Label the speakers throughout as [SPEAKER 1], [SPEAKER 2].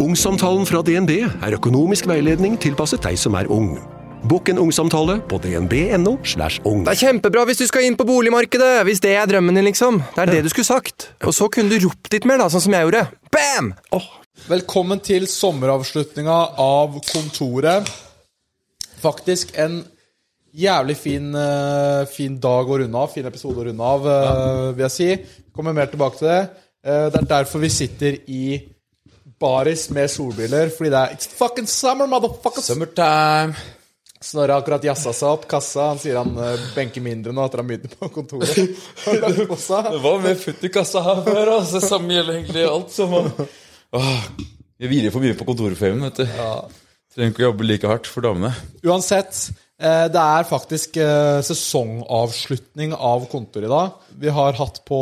[SPEAKER 1] Ungsamtalen fra DNB er økonomisk veiledning tilpasset deg som er ung. Bokk en ungsamtale på dnb.no. slash ung.
[SPEAKER 2] Det er kjempebra hvis du skal inn på boligmarkedet! Hvis det er drømmen din, liksom. Det er det du skulle sagt. Og så kunne du ropt litt mer, da, sånn som jeg gjorde. Bam!
[SPEAKER 3] Velkommen til sommeravslutninga av Kontoret. Faktisk en jævlig fin, eh, fin dag å runde av. Fin episode å runde av, eh, vil jeg si. Kommer mer tilbake til det. Eh, det er derfor vi sitter i baris med solbriller, fordi det er It's fucking summer, motherfuckers!
[SPEAKER 4] Summertime.
[SPEAKER 3] Snorre har akkurat jazza seg opp kassa. Han sier han eh, benker mindre nå etter han begynte på kontoret.
[SPEAKER 4] Det var mer futt i kassa her før. Altså. Samme gjelder egentlig alt Som, Åh, jeg hviler for mye på kontorfemen, vet du. Trenger ikke å jobbe like hardt for damene.
[SPEAKER 3] Uansett, eh, det er faktisk eh, sesongavslutning av kontor i dag. Vi har hatt på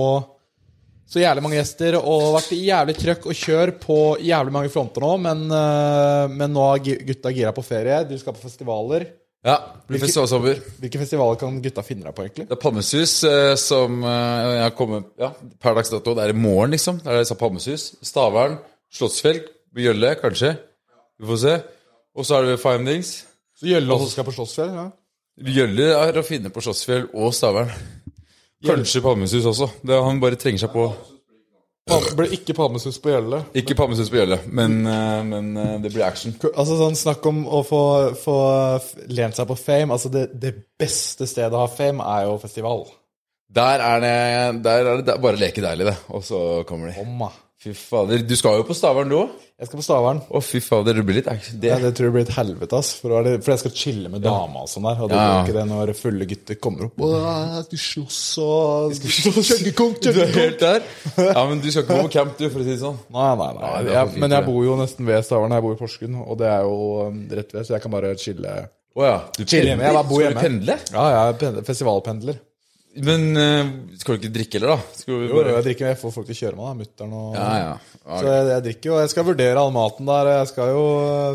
[SPEAKER 3] så jævlig mange gjester og vært jævlig trøkk og kjør på jævlig mange fronter nå, men, eh, men nå er gutta gira på ferie. Du skal på festivaler.
[SPEAKER 4] Ja, blir festivalsommer.
[SPEAKER 3] Hvilke festivaler kan gutta finne deg på, egentlig?
[SPEAKER 4] Det er Palmesus eh, som eh, jeg har kommet Ja, per dags dato. Det er i morgen, liksom. Det er disse Palmesus. Stavern, Slottsfjell, Bjølle, kanskje. Vi får se. Og så er det Findings.
[SPEAKER 3] Så Gjølle også skal på Slottsfjell? Ja.
[SPEAKER 4] Bjølle er å finne på Slottsfjell og Stavern. Kanskje Palmesus også. Det, han bare trenger seg på
[SPEAKER 3] Det blir ikke Palmesus på Gjølle.
[SPEAKER 4] Ikke Palmesus på Gjølle, men, eh, men eh, det blir action.
[SPEAKER 3] Altså sånn Snakk om å få, få lent seg på fame. Altså Det, det beste stedet å ha fame er jo festival.
[SPEAKER 4] Der er det, der er det, bare leke deilig, det. Og så kommer de.
[SPEAKER 3] Omma.
[SPEAKER 4] Fy fader. Du skal jo på Stavern, du òg?
[SPEAKER 3] Jeg skal på Stavern.
[SPEAKER 4] Å, fy fader. Det blir litt action. Det.
[SPEAKER 3] Ja, det tror jeg blir et helvete, ass. For, for jeg skal chille med dama og sånn der. Og det blir ikke det når fulle gutter kommer opp og «Åh, Du slåss og Kjøkkenkonk,
[SPEAKER 4] Du er helt der? Ja, men du skal ikke gå på camp, du, for å si det sånn.
[SPEAKER 3] Nei, nei, nei.
[SPEAKER 4] er
[SPEAKER 3] Jeg, men jeg bor jo nesten ved Stavern. Jeg bor i Porsgrunn, og det er jo um, rett ved, så jeg kan bare chille.
[SPEAKER 4] Å ja. Du
[SPEAKER 3] Chille hjemme. Jeg bor
[SPEAKER 4] Skal du pendle?
[SPEAKER 3] Ja, jeg er festivalpendler.
[SPEAKER 4] Men uh, skal du ikke drikke heller, da? Skal du
[SPEAKER 3] Jo, jeg drikker, jeg får folk til å kjøre meg, da. Mutter'n og
[SPEAKER 4] Ja, ja. Okay.
[SPEAKER 3] Så jeg, jeg drikker jo, jeg skal vurdere all maten der. Jeg skal jo,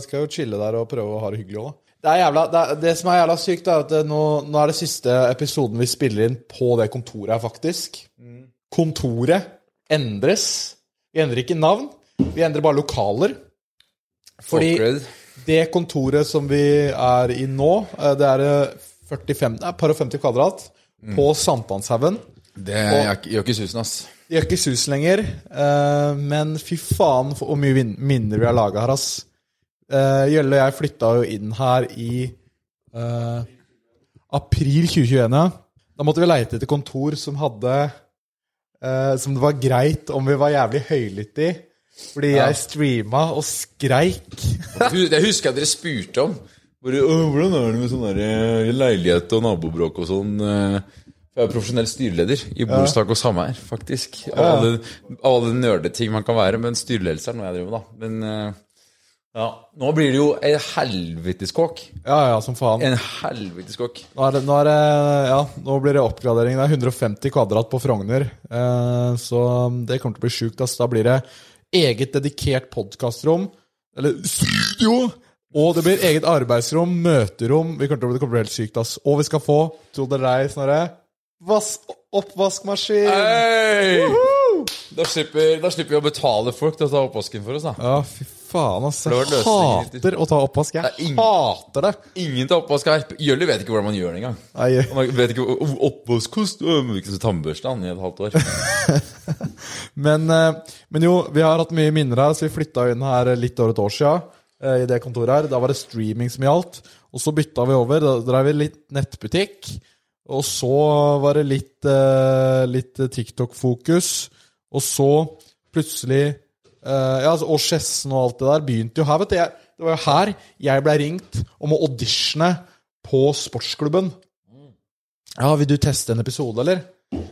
[SPEAKER 3] skal jo chille der og prøve å ha det hyggelig òg. Det, jævla, det, er, det som er jævla sykt, er at nå, nå er det siste episoden vi spiller inn på det kontoret her, faktisk. Kontoret endres. Vi endrer ikke navn, vi endrer bare lokaler. Fordi
[SPEAKER 4] Upgrade.
[SPEAKER 3] det kontoret som vi er i nå, eh, det er eh, 45, nei, par og 50 kvadrat på Sankthanshaugen.
[SPEAKER 4] Det gjør ikke- susen, ass.
[SPEAKER 3] Det gjør ikke sus lenger, Uh, men fy faen hvor mye minner vi har laga her, ass. Uh, Gjølle og jeg flytta jo inn her i uh, april 2021. ja. Da måtte vi leite etter kontor som hadde uh, Som det var greit om vi var jævlig høylytte i. Fordi jeg streama og skreik.
[SPEAKER 4] Det husker jeg dere spurte om. Bare, hvordan er det med sånn eh, leilighet og nabobråk og sånn? eh?» Jeg er profesjonell styreleder i borettslag og sameier, faktisk. Av alle, alle nerdeting man kan være. Men styreledelse er noe jeg driver med, da. Men ja, nå blir det jo en helveteskåk.
[SPEAKER 3] Ja, ja, som faen.
[SPEAKER 4] En helveteskåk.
[SPEAKER 3] Nå, er det, nå, er det, ja, nå blir det oppgradering. Det er 150 kvadrat på Frogner. Eh, så det kommer til å bli sjukt. Altså. Da blir det eget dedikert podkastrom, eller studio. Og det blir eget arbeidsrom, møterom. Vi kommer til å bli, det kommer til å bli helt sykt. ass. Og vi skal få, tro det eller ei, Snorre, vas oppvaskmaskin.
[SPEAKER 4] Hey! Da slipper, da slipper vi å betale folk til å ta oppvasken for oss, da.
[SPEAKER 3] Ja, fy faen, ass.
[SPEAKER 4] det var
[SPEAKER 3] Jeg
[SPEAKER 4] løsninger.
[SPEAKER 3] hater å ta oppvask. Jeg
[SPEAKER 4] Det er ingen-
[SPEAKER 3] hater det.
[SPEAKER 4] Ingen tar oppvask her. Jølli vet ikke hvordan man gjør det engang.
[SPEAKER 3] Nei,
[SPEAKER 4] Han vet ikke hva oppvask koster. Øh, men ikke så tannbørste han i et halvt år.
[SPEAKER 3] Men, eh, men jo, vi har hatt mye minner her, så vi flytta inn her litt over et år siden. Eh, I det kontoret her. Da var det streaming som gjaldt. Og så bytta vi over. Da drev vi litt nettbutikk. Og så var det litt, eh, litt TikTok-fokus. Og så plutselig eh, Ja, altså, og Skjessen og alt det der begynte jo her, vet du. Jeg, det var jo her jeg ble ringt om å auditione på sportsklubben. Ja, vil du teste en episode, eller?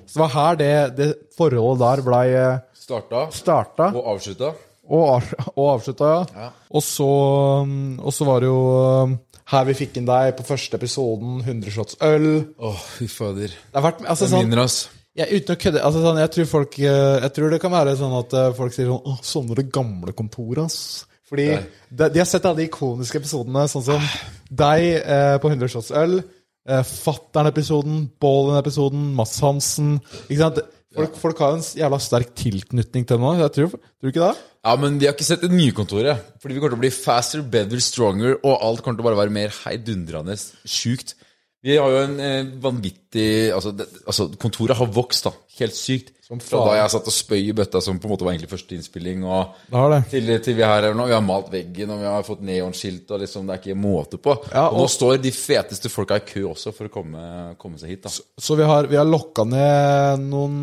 [SPEAKER 3] Så det var her det, det forholdet der blei
[SPEAKER 4] Starta
[SPEAKER 3] starta
[SPEAKER 4] og avslutta.
[SPEAKER 3] Og, og avslutta, ja. Og, så, um, og så var det jo um, her vi fikk inn deg på første episoden, 100 shots øl.
[SPEAKER 4] Åh, fy fader.
[SPEAKER 3] Det har vært altså,
[SPEAKER 4] Det
[SPEAKER 3] sånn,
[SPEAKER 4] minner oss.
[SPEAKER 3] ja, Uten å kødde altså, sånn, jeg, tror folk, eh, jeg tror det kan være sånn at eh, folk sier sånn Åh, sånne det gamle kontoret, ass. Fordi de, de har sett alle de ikoniske episodene, sånn som deg eh, på 100 shots øl. Eh, Fattern-episoden, Ballen-episoden, Mads Hansen. Ikke sant? Folk, folk har en jævla sterk tilknytning til noe. Jeg tror, tror ikke det?
[SPEAKER 4] Ja, men vi har ikke sett det nye kontoret. Fordi vi kommer til å bli faster, better, stronger, og alt kommer til å bare være mer heidundrende sjukt. Vi har jo en eh, vanvittig altså, det, altså, kontoret har vokst, da. Helt sykt. Fra da jeg satt og spøy i bøtta, som på en måte var egentlig første innspilling, og til, til vi er nå. Vi har malt veggen, og vi har fått neonskilt, og liksom, det er ikke måte på.
[SPEAKER 3] Ja,
[SPEAKER 4] og, nå står de feteste folka i kø også for å komme, komme seg hit, da.
[SPEAKER 3] Så vi har, vi har lokka ned noen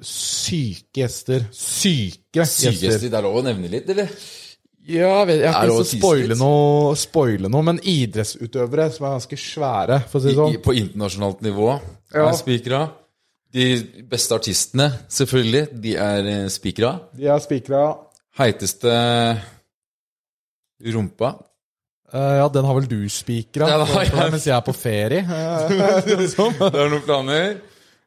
[SPEAKER 3] syke gjester. Syke gjester.
[SPEAKER 4] gjester. det er lov å nevne litt, eller?
[SPEAKER 3] Ja, jeg, vet, jeg
[SPEAKER 4] Er
[SPEAKER 3] ikke spoile noe, spoile noe, men idrettsutøvere som er ganske svære, for å si det sånn.
[SPEAKER 4] i, på internasjonalt nivå
[SPEAKER 3] Ja.
[SPEAKER 4] er spikra. De beste artistene, selvfølgelig, de er eh, spikra.
[SPEAKER 3] De er spikra.
[SPEAKER 4] Heiteste rumpa.
[SPEAKER 3] Eh, ja, den har vel du spikra,
[SPEAKER 4] Ja,
[SPEAKER 3] mens jeg er på ferie. Sånn.
[SPEAKER 4] Det er noen planer.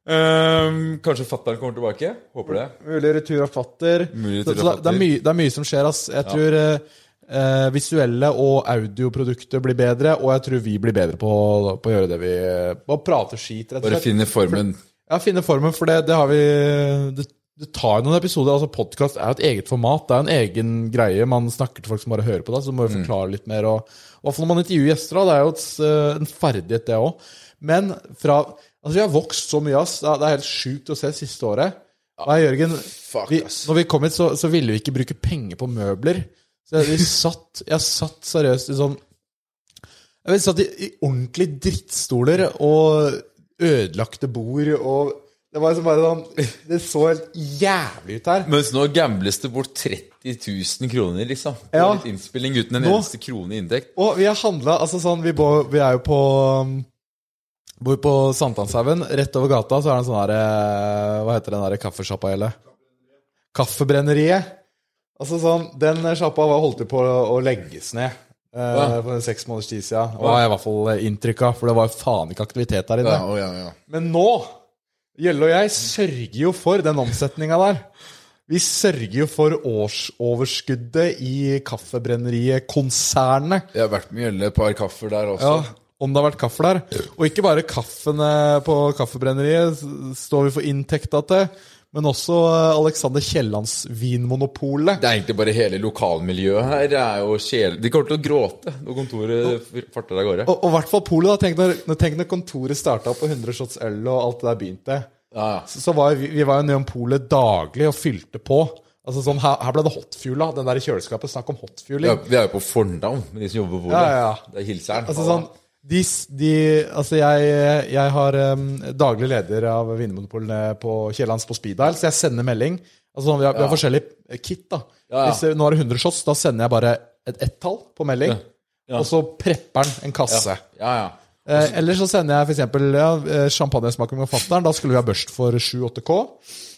[SPEAKER 4] Ehm, kanskje fatter'n kommer tilbake? Håper det.
[SPEAKER 3] Mulig retur av fatter.
[SPEAKER 4] Mulig retur av
[SPEAKER 3] det, det, er mye, det er mye som skjer, ass. Jeg tror eh, eh, visuelle og audioprodukter blir bedre, og jeg tror vi blir bedre på, på å gjøre det vi På å prate skit, rett og
[SPEAKER 4] Bare finne formen.
[SPEAKER 3] Ja, finne formen, for det, det har vi det, det tar noen episoder. altså Podkast er et eget format. Det er en egen greie. Man snakker til folk som bare hører på det, så må jo forklare litt mer. og i hvert fall når man intervjuer gjester, da, det er jo et, eh, en ferdighet, det òg. Men fra Altså, vi har vokst så mye, ass. Det er helt sjukt å se siste året. Nei, Jørgen,
[SPEAKER 4] Fuck,
[SPEAKER 3] vi, når vi kom hit, så, så ville vi ikke bruke penger på møbler. Så jeg, vi satt, jeg satt seriøst i sånn Jeg satt i, i ordentlige drittstoler og ødelagte bord og Det var liksom bare sånn Det så helt jævlig ut her.
[SPEAKER 4] Mens nå gambles det bort 30 000 kroner, liksom. På
[SPEAKER 3] Ja.
[SPEAKER 4] litt innspilling uten en
[SPEAKER 3] Nå-
[SPEAKER 4] eneste krone i inntekt.
[SPEAKER 3] Og vi har handla Altså sånn, vi, bor, vi er jo på um, Bor på Sankthanshaugen. Rett over gata så er det en sånn her eh, Hva heter den der kaffesjappa eller? Kaffebrenneriet. Altså sånn, Den sjappa holdt jo på å legges ned eh,
[SPEAKER 4] Ja.
[SPEAKER 3] for seks måneders tid siden. Og har jeg i hvert fall eh, inntrykk av, for det var faen ikke aktivitet der inne.
[SPEAKER 4] Ja, ja, ja.
[SPEAKER 3] Men nå Gjelle og jeg sørger jo for den omsetninga der. Vi sørger jo for årsoverskuddet i Kaffebrenneriet-konsernet.
[SPEAKER 4] Jeg har vært med Gjelle et par kaffer der også.
[SPEAKER 3] Ja, om det har vært kaffe der. Og ikke bare kaffene på Kaffebrenneriet står vi for inntekta til, men også eh, Alexander Kiellands Vinmonopolet.
[SPEAKER 4] Det er egentlig bare hele lokalmiljøet her. Det er jo sjel... De kommer til å gråte når kontoret farter av gårde.
[SPEAKER 3] Og i hvert fall polet. Tenk når, tenk når kontoret starta på 100 shots øl og alt det der begynte.
[SPEAKER 4] Ja, ja.
[SPEAKER 3] Så, så var vi, vi var jo nede om polet daglig og fylte på. Altså sånn, Her, her ble det hotfuela. Den der i kjøleskapet. Snakk om hotfueling.
[SPEAKER 4] Ja, vi er jo på fornavn med de som jobber på polet.
[SPEAKER 3] Ja, ja, ja.
[SPEAKER 4] Det er hilseren.
[SPEAKER 3] Altså sånn de, de, altså jeg, jeg har um, daglig leder av Vinmonopolet på Kiellands på Speeddial, så jeg sender melding. Altså vi, har, vi har forskjellige kit. da. Hvis nå er det 100 shots, da sender jeg bare et ett-tall på melding. Og så prepper den en kasse.
[SPEAKER 4] Ja, ja.
[SPEAKER 3] Eh, eller så sender jeg f.eks. Ja, eh, champagnesmaking med fatter'n. Da skulle vi ha børst for 7-8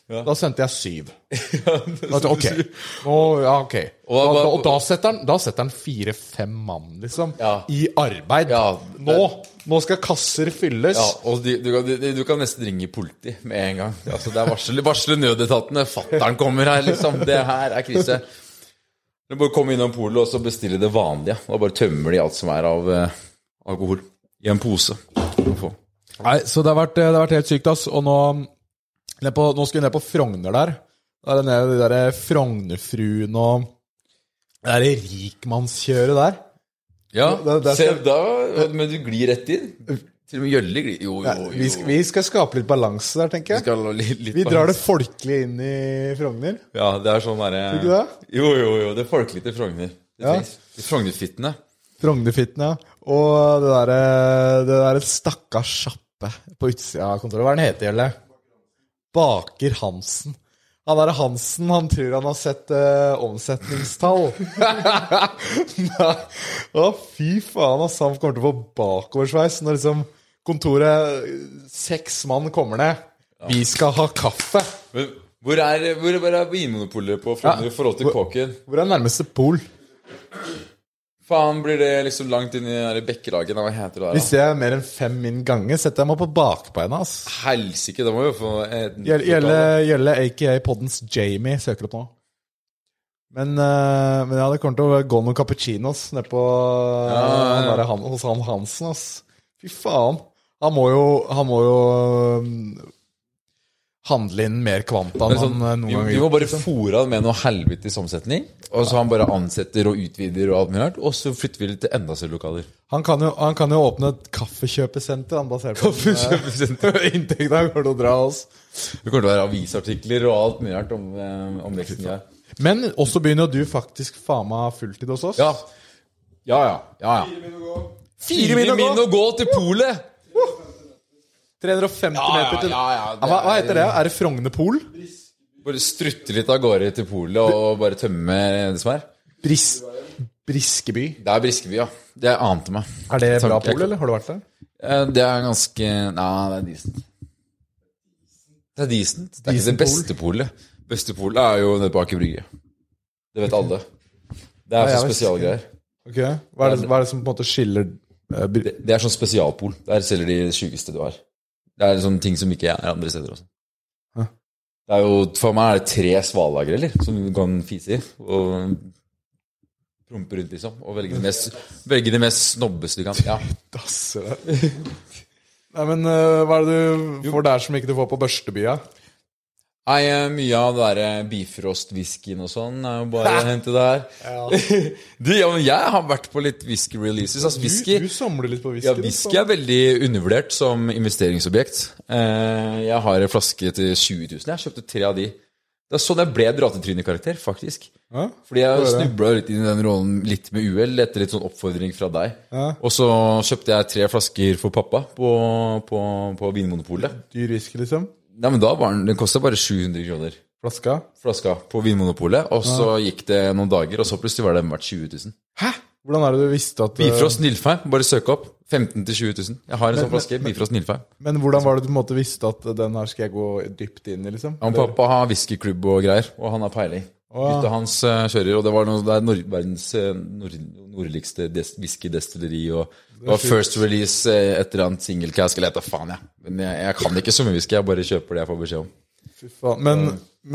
[SPEAKER 3] K. Da sendte jeg syv. Da, ok. Og, ja, okay.
[SPEAKER 4] Og
[SPEAKER 3] da, da, og da setter han, da setter han fire-fem mann, liksom,
[SPEAKER 4] Ja.
[SPEAKER 3] i arbeid.
[SPEAKER 4] Ja,
[SPEAKER 3] nå, nå skal kasser fylles.
[SPEAKER 4] Ja, og de, du, kan, de, du kan nesten ringe politi med en gang. Altså, det er varsel, varsle nødetatene. Fattern kommer her, liksom. Det her er krise. Du bare komme innom polet og så bestille det vanlige. Da bare tømmer de alt som er av eh, alkohol. I en pose.
[SPEAKER 3] Nei, så det har vært, det har vært helt sykt, ass. Og nå, på, nå skal vi ned på Frogner der. Da er nede de der Frognerfruen og det derre rikmannskjøret der.
[SPEAKER 4] Ja,
[SPEAKER 3] der,
[SPEAKER 4] der
[SPEAKER 3] skal...
[SPEAKER 4] se da Men du glir rett inn. Til og med Gjølle glir Jo, jo,
[SPEAKER 3] Ja,
[SPEAKER 4] jo.
[SPEAKER 3] vi, skal, vi skal skape litt balanse der, tenker
[SPEAKER 4] Vi
[SPEAKER 3] jeg.
[SPEAKER 4] skal litt, litt
[SPEAKER 3] Vi drar det folkelige inn i Frogner.
[SPEAKER 4] Ja, det er sånn derre
[SPEAKER 3] Tror du det?
[SPEAKER 4] Jo, jo, jo. Det er folkelig til Frogner. Det
[SPEAKER 3] Ja.
[SPEAKER 4] Frognerfittene.
[SPEAKER 3] Frognerfittene. Ja. Og det derre det der stakkars sjappe på utsida av kontoret. Hva er den heter, Gjelle? Baker Hansen. Han derre Hansen, han tror han har sett uh, omsetningstall. Å, fy faen, ass. Han kommer til å få bakoversveis når liksom kontoret Seks mann kommer ned. Vi skal ha kaffe.
[SPEAKER 4] Men hvor er, hvor er Vinmonopolet på Frogner i forhold til Kåken?
[SPEAKER 3] Hvor er nærmeste pol?
[SPEAKER 4] Faen, blir det liksom langt inn i det der bekkelaget? Hva heter det der?
[SPEAKER 3] Hvis jeg er mer enn fem min gange, setter jeg meg på bakbeina. ass.
[SPEAKER 4] Helsike, da må vi jo få
[SPEAKER 3] Gjelle, aka poddens Jamie søker opp nå. Men, uh, men ja, det kommer til å gå noen cappuccinos nede på
[SPEAKER 4] Ja, ja, ja.
[SPEAKER 3] han hos han Hansen, ass. Fy faen. Han må jo Han må jo handle inn mer kvanta enn
[SPEAKER 4] sånn,
[SPEAKER 3] han eh, noen
[SPEAKER 4] vi,
[SPEAKER 3] gang
[SPEAKER 4] vi må bare fòre han med noe helvetes omsetning, og så han bare ansetter og utvider og alt mulig rart, og så flytter vi til enda større lokaler.
[SPEAKER 3] Han kan, jo, han kan jo åpne et kaffekjøpesenter han basert på
[SPEAKER 4] Kaffekjøpesenter.
[SPEAKER 3] inntekta går til å dra oss.
[SPEAKER 4] Det kommer til å være avisartikler og alt mulig rart om, eh, om veksten vi.
[SPEAKER 3] Men også begynner jo du faktisk faen meg fulltid hos oss.
[SPEAKER 4] Ja. Ja, ja. ja, ja. Fire
[SPEAKER 3] min å gå.
[SPEAKER 4] Fire min å gå til polet!
[SPEAKER 3] 350
[SPEAKER 4] Ja,
[SPEAKER 3] meter til
[SPEAKER 4] ja, ja, det
[SPEAKER 3] hva, hva
[SPEAKER 4] er-
[SPEAKER 3] heter det? Er det Frogner Pol?
[SPEAKER 4] Bare strutte litt av gårde til polet og bare tømme det som er.
[SPEAKER 3] Bris, Briskeby.
[SPEAKER 4] Det er Briskeby, ja. Det ante meg.
[SPEAKER 3] Er det bra pol, eller? Har du vært der?
[SPEAKER 4] Det er ganske Nei, det er decent. Det er decent. Det er ikke det beste polet. Beste polet er jo nede på Aker Brygge. Det vet alle. Det er
[SPEAKER 3] Ja,
[SPEAKER 4] så
[SPEAKER 3] spesiale greier
[SPEAKER 4] spesialgreier.
[SPEAKER 3] Ok, hva er, det, hva er det som på en måte skiller eh,
[SPEAKER 4] Det, det er sånn spesialpol. Der selger de det sjukeste du har. Det er sånne ting som ikke er andre steder også.
[SPEAKER 3] Hæ?
[SPEAKER 4] Det er jo, For meg er det tre svalagreller? Som du kan fise i. Og prompe rundt, liksom. Og velge det mest, velge det mest snobbeste du kan. Ja.
[SPEAKER 3] Dasser deg. Nei, men uh, hva er det du får der som ikke du får på Børstebya?
[SPEAKER 4] Nei, eh, mye av det der Bifrost-whiskyen og sånn er jo bare å hente der. du, ja, men jeg har vært på litt whisky-releases. Altså, whisky
[SPEAKER 3] Du, du samler litt på whisky.
[SPEAKER 4] ja, whisky er veldig undervurdert som investeringsobjekt. Eh, jeg har en flaske til 20 000. Jeg kjøpte tre av de. Det er sånn jeg ble dratetryne-karakter, faktisk.
[SPEAKER 3] Ja?
[SPEAKER 4] Fordi jeg snubla litt inn i den rollen litt med uhell etter litt sånn oppfordring fra deg.
[SPEAKER 3] Ja.
[SPEAKER 4] Og så kjøpte jeg tre flasker for pappa på, på, på Vinmonopolet.
[SPEAKER 3] Dyr whisky, liksom?
[SPEAKER 4] Nei, men da var den, den kosta bare 700 kroner
[SPEAKER 3] Flaska?
[SPEAKER 4] flaska på Vinmonopolet, og så gikk det noen dager, og så plutselig var den verdt 20 000.
[SPEAKER 3] Hæ? Hvordan er det du visste at eh,
[SPEAKER 4] Bifrost Nilfheim, bare søk opp. 15 000-20 000. Jeg har en sånn flaske. Bifrost Nilfheim.
[SPEAKER 3] Men hvordan var det du på en måte visste at den her skal jeg gå dypt inn i, liksom?
[SPEAKER 4] Han pappa har whiskyklubb og greier, og han har peiling. Gutta hans eh, kjører, og det var noe, det er nord, verdens eh, nord, nordligste des, whiskydestilleri, og det var first release eh, et eller annet singelcask, eller faen, jeg. Men jeg, jeg kan ikke så mye whisky, jeg bare kjøper det jeg får beskjed om.
[SPEAKER 3] Fy faen. Men,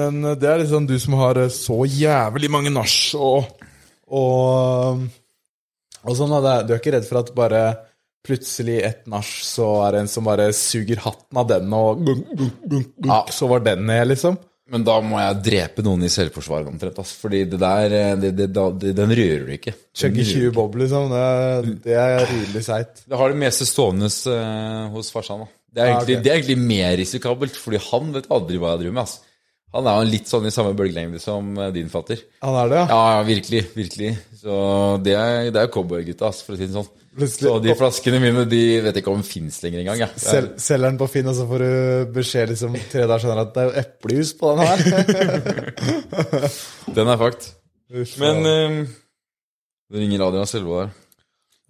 [SPEAKER 3] men det er liksom du som har eh, så jævlig mange nach og, og Og sånn, da. Du er ikke redd for at bare plutselig et nach, så er det en som bare suger hatten av den, og gunk, gunk, gunk, gunk, så var den ned, liksom?
[SPEAKER 4] Men da må jeg drepe noen i selvforsvar omtrent, Altså. Fordi det der, eh, det, det, det, den rører du ikke. Chugge
[SPEAKER 3] 20 bob, liksom. Det, er- rimelig seigt.
[SPEAKER 4] Det har det meste stående eh, hos farsan. da. Det er, egentlig,
[SPEAKER 3] ok.
[SPEAKER 4] det er egentlig mer risikabelt, fordi han vet aldri hva jeg driver med. ass. Han er jo litt sånn i samme bølgelengde som eh, din fatter.
[SPEAKER 3] Han er det, ja?
[SPEAKER 4] Ja, virkelig. virkelig. Så det er, det er cowboygutta, for å si det sånn.
[SPEAKER 3] Plutselig-
[SPEAKER 4] Så de flaskene mine de vet ikke om fins lenger engang. Ja.
[SPEAKER 3] Sel, selger den på Finn, og så får du beskjed liksom tre dager senere at det er jo eplejus på den her.
[SPEAKER 4] Den er fakt.
[SPEAKER 3] Uff,
[SPEAKER 4] Men eh, det ringer Adrian Selva der.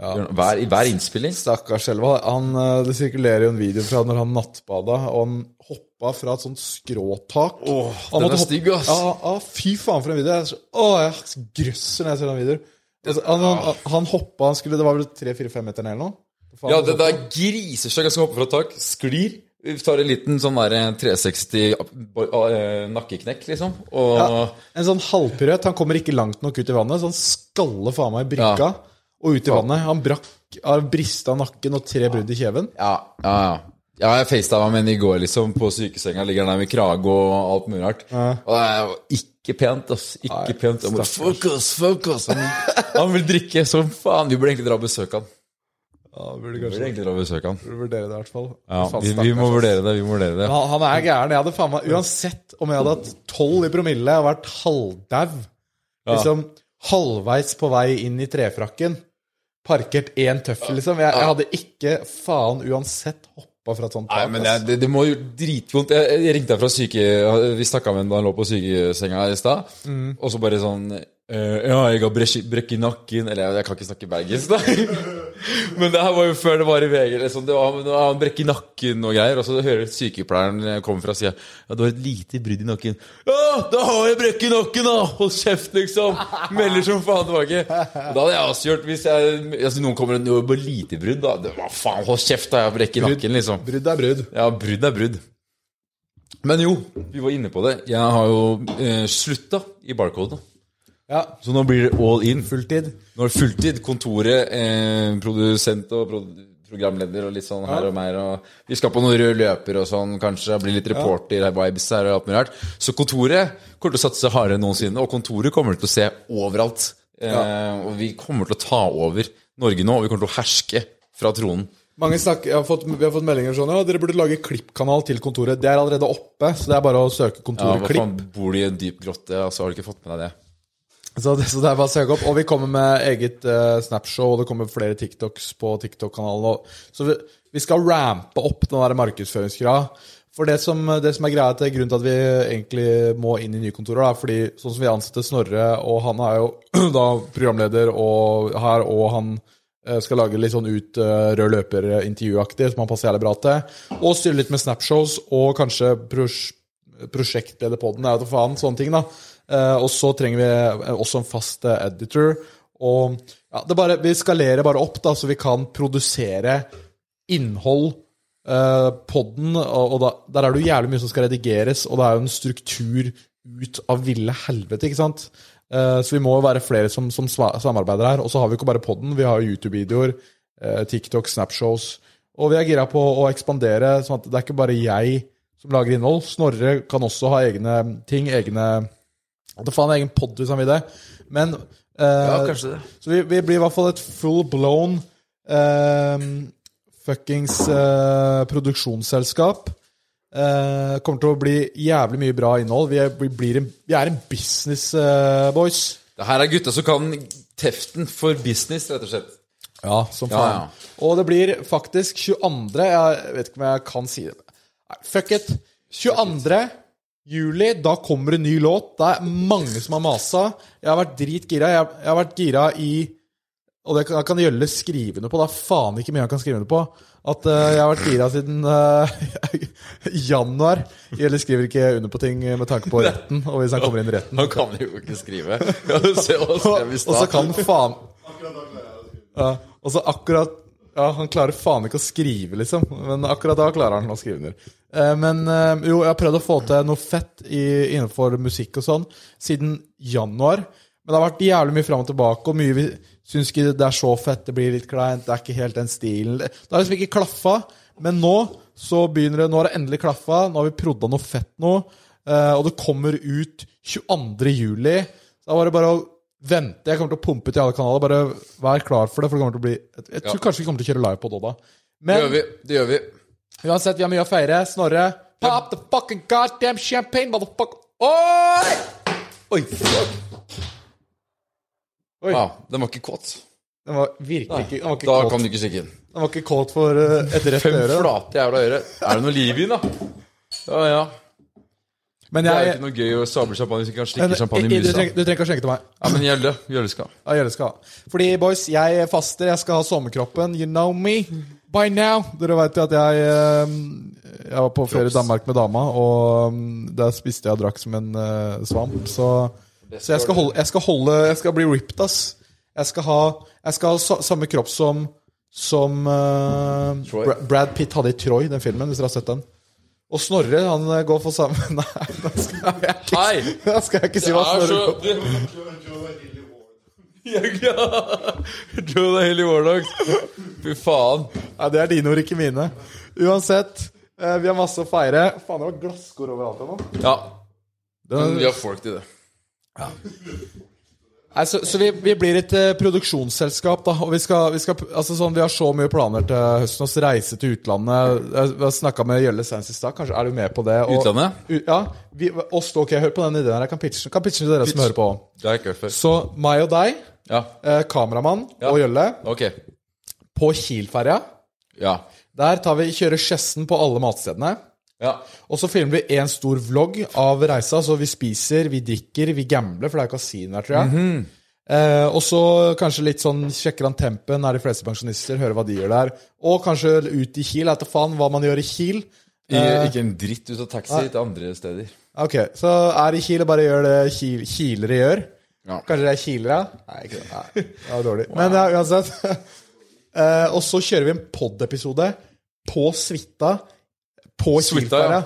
[SPEAKER 3] Ja.
[SPEAKER 4] Hver, hver innspilling.
[SPEAKER 3] Stakkars Selva. Han, eh, det sirkulerer jo en video fra når han nattbada, og han hoppa fra et sånt skråtak.
[SPEAKER 4] Åh, den er stygg, ass.
[SPEAKER 3] Ja, ja, fy faen for en video. Jeg, er så, å, jeg grøsser når jeg ser den videoen. Altså, Han, han, han hoppa han skulle, Det var vel tre-fire-fem meter ned eller noe? Faen,
[SPEAKER 4] Ja, det, det
[SPEAKER 3] hoppa.
[SPEAKER 4] er grisestygg. Jeg skal hoppe fra tak, sklir. Vi tar en liten sånn der 360 eh, nakkeknekk, liksom. Og
[SPEAKER 3] Ja, en sånn halvpiruett. Han kommer ikke langt nok ut i vannet, så han skaller faen meg i brygga og ut i vannet. Han brakk har brista nakken og tre brudd i kjeven.
[SPEAKER 4] Ja, ja, ja. Ja, jeg facetima med henne i går, liksom, på sykesenga. Ligger der med krage og alt mulig rart. Og det er jo ikke pent, ass. Ikke
[SPEAKER 3] Nei,
[SPEAKER 4] pent.
[SPEAKER 3] Må,
[SPEAKER 4] fuck us, fuck. Han, han vil drikke som faen. Vi burde egentlig dra og besøke han.
[SPEAKER 3] Ja, burde
[SPEAKER 4] Vi burde
[SPEAKER 3] kanskje
[SPEAKER 4] egentlig dra og besøke han.
[SPEAKER 3] burde vurdere det, i hvert fall.
[SPEAKER 4] Ja, vi, vi må vurdere det. vi må vurdere det.
[SPEAKER 3] Han, han er gæren. Jeg hadde faen meg Uansett om jeg hadde hatt tolv i promille og vært halvdau Liksom halvveis på vei inn i trefrakken, parkert én tøffel, liksom. Jeg, jeg hadde ikke faen uansett hoppa fra et sånt
[SPEAKER 4] Nei, men
[SPEAKER 3] jeg,
[SPEAKER 4] det, det, må jo dritvondt. Jeg, jeg ringte deg fra syke... Vi snakka med ham da han lå på sykesenga i stad.
[SPEAKER 3] Mm.
[SPEAKER 4] Og så bare sånn eh, Ja, jeg har brekk i nakken Eller jeg, kan ikke snakke bergensk, da. men det her var jo før det var i VG. Liksom. Det var, han brekk i nakken og greier. Og så hører sykepleieren komme fra sida Ja, du har et lite brudd i nakken. Ja, da har jeg brekk i nakken, da! Hold kjeft, liksom! Melder som faen tilbake. Da hadde jeg også gjort hvis jeg, altså, noen kommer bare lite brudd, da. Det var faen, hold kjeft, da! Jeg har brekk i nakken, liksom.
[SPEAKER 3] Brudd er brudd.
[SPEAKER 4] Ja, brudd er brudd. Men jo, vi var inne på det. Jeg har jo eh, slutta i Barcode.
[SPEAKER 3] Ja.
[SPEAKER 4] Så nå blir det all in.
[SPEAKER 3] Fulltid.
[SPEAKER 4] Nå er det fulltid. Kontoret, eh, produsent og produ programleder og litt sånn her og mer. Og vi skal på noen rød løper og sånn, kanskje. Bli litt reporter-vibes her og alt mulig rart. Så kontoret kommer til å satse hardere enn noensinne, og kontoret kommer til å se overalt. Eh, og vi kommer til å ta over Norge nå, og vi kommer til å herske fra tronen.
[SPEAKER 3] Mange snakker, har fått, Vi har fått meldinger sånn Ja, dere burde lage klippkanal til kontoret. Det er allerede oppe, så det er bare å søke kontoret
[SPEAKER 4] ja,
[SPEAKER 3] Klipp.
[SPEAKER 4] bor de i en dyp grotte, altså har du ikke fått med deg det?
[SPEAKER 3] Så det, så det er bare å søke opp. Og vi kommer med eget uh, Snapshow, og det kommer flere TikToks på TikTok-kanalen. Så vi, vi skal rampe opp den der markedsføringsgrada. For det som, det som er greia til grunnen til at vi egentlig må inn i nye kontorer, er fordi sånn som vi ansetter Snorre, og han er jo da programleder og her, og han eh, skal lage litt sånn ut uh, rød løper-intervjuaktig, som han passer jævlig bra til. Og styre litt med snapshows, og kanskje pros på den, jeg vet da faen, sånne ting, da. Eh, og så trenger vi eh, også en fast eh, editor. Og ja, bare, vi skalerer bare opp, da, så vi kan produsere innhold på. Og, da, der er det jo jævlig mye som skal redigeres, og det er jo en struktur ut av ville helvete, ikke sant? Så vi må jo være flere som, som samarbeider her. Og så har vi ikke bare podden, vi har YouTube-videoer, TikTok, Snapshows. Og vi er gira på å ekspandere, sånn at det er ikke bare jeg som lager innhold. Snorre kan også ha egne ting, egne Det faen er egen pod hvis han vil det. Men eh,
[SPEAKER 4] kanskje det.
[SPEAKER 3] Så vi, vi blir i hvert fall et full blown eh, fuckings eh, produksjonsselskap. Eh, kommer til å bli jævlig mye bra innhold. Vi er, vi blir en, vi er en business, eh, boys.
[SPEAKER 4] Det her er gutta som kan teften for business, rett og slett.
[SPEAKER 3] Ja, som
[SPEAKER 4] Ja,
[SPEAKER 3] faen.
[SPEAKER 4] ja.
[SPEAKER 3] Og det blir faktisk 22. Jeg vet ikke om jeg kan si det. Nei, fuck it. 22. juli, da kommer en ny låt. Det er mange som har masa. Jeg har vært dritgira. Jeg, jeg har vært gira i Og det kan, gjelde kan Gjølle skrive under på. Det er faen ikke mye han kan skrive under på. At uh, jeg har vært gira siden uh, januar. Eller skriver ikke under på ting med tanke på retten. Og hvis han kommer inn i retten
[SPEAKER 4] Han kan jo ikke skrive. Ja, i
[SPEAKER 3] og så kan faen ja, Og så akkurat Ja, han klarer faen ikke å skrive, liksom. Men akkurat da klarer han å skrive under. Eh, men eh, jo, jeg har prøvd å få til noe fett i, innenfor musikk og sånn siden januar. Men det har vært jævlig mye fram og tilbake, og mye vi syns ikke det er så fett. Det blir litt kleint, det er ikke helt den stilen. Det har liksom ikke klaffa. Men nå så begynner det Nå har det endelig klaffa. Nå har vi prodda noe fett nå. eh, og det kommer ut 22. juli. Da var det bare å vente. Jeg kommer til å pumpe til alle kanaler. Bare vær klar for det, for det kommer til å bli Jeg tror kanskje vi kommer til å kjøre live på det da.
[SPEAKER 4] Det gjør vi. Det gjør vi.
[SPEAKER 3] uansett, vi har mye å feire. Snorre, pop the fucking goddamn champagne, motherfucker. Oi! Oi, fuck. Oi.
[SPEAKER 4] Ja, den var ikke kåt.
[SPEAKER 3] Den var virkelig ikke Den var ikke
[SPEAKER 4] Da
[SPEAKER 3] kåt,
[SPEAKER 4] kan du ikke stikke inn.
[SPEAKER 3] den var ikke kåt for eh, et rett
[SPEAKER 4] Fem
[SPEAKER 3] øre. Fem
[SPEAKER 4] flate jævla øre. Er det noe liv i den, da? Ja, ja.
[SPEAKER 3] Men
[SPEAKER 4] Det er jo ikke noe gøy å sable champagne hvis du ikke kan slikke champagne i
[SPEAKER 3] du,
[SPEAKER 4] musa.
[SPEAKER 3] du trenger ikke å skjenke til meg.
[SPEAKER 4] Ja, men Gjelde. Gjelde skal.
[SPEAKER 3] Ja, Gjølle skal. Fordi, boys, jeg faster. Jeg skal ha sommerkroppen. You know me. By now. Dere vet jo at jeg eh, Jeg var på ferie i Danmark med dama, og mm, der spiste jeg og drakk som en uh, svamp. Så, så jeg, skal holde, jeg skal holde Jeg skal bli ripped, ass. Jeg skal ha, jeg skal ha sa, samme kropp som Som uh, Brad Pitt hadde i Troy, den filmen, hvis dere har sett den. Og Snorre, han eh, går for samme Nei, da skal jeg ikke,
[SPEAKER 4] Hei!
[SPEAKER 3] da skal jeg ikke si hva Snorre går
[SPEAKER 4] for. ja. The Hilly Warlock. Fy faen.
[SPEAKER 3] Nei, Det er dine ord, ikke mine. Uansett, eh, vi har masse å feire. Faen, det var glasskår overalt her nå.
[SPEAKER 4] Ja. Den, vi har folk til det.
[SPEAKER 3] Nei, så, så vi, vi blir et uh, produksjonsselskap, da. Og vi skal, vi skal Altså sånn, vi har så mye planer til høsten. Oss reise til utlandet. Jeg har snakka med Gjølle senest i stad. Kanskje er du med på det? Og,
[SPEAKER 4] Utlandet?
[SPEAKER 3] U- Ja. Vi, oss, ok, hør på den ideen her. Jeg kan pitche, kan pitche til dere som hører på.
[SPEAKER 4] Det har jeg ikke hørt før.
[SPEAKER 3] Så meg og deg,
[SPEAKER 4] Ja.
[SPEAKER 3] eh, kameramann og Gjølle,
[SPEAKER 4] okay.
[SPEAKER 3] på Kiel-ferja.
[SPEAKER 4] Ja.
[SPEAKER 3] Der tar vi kjører Skjessen på alle matstedene.
[SPEAKER 4] Ja.
[SPEAKER 3] Og så filmer vi en stor vlogg av reisa. Så vi spiser, vi drikker, vi gambler, for det er kasino her, tror jeg. eh, og så kanskje litt sånn sjekker han tempen, er de fleste pensjonister, hører hva de gjør der. Og kanskje ut i Kiel. etter faen hva man gjør i Kiel.
[SPEAKER 4] I, ikke en dritt ut av taxi til andre steder.
[SPEAKER 3] Ok, så er i Kiel og bare gjør det Kiel, kielere gjør.
[SPEAKER 4] Ja.
[SPEAKER 3] Kanskje det er kielere? Nei, ikke det. Nei, det var dårlig. Men ja, uansett. eh, og så kjører vi en pod-episode på Suita på
[SPEAKER 4] Suita, ja.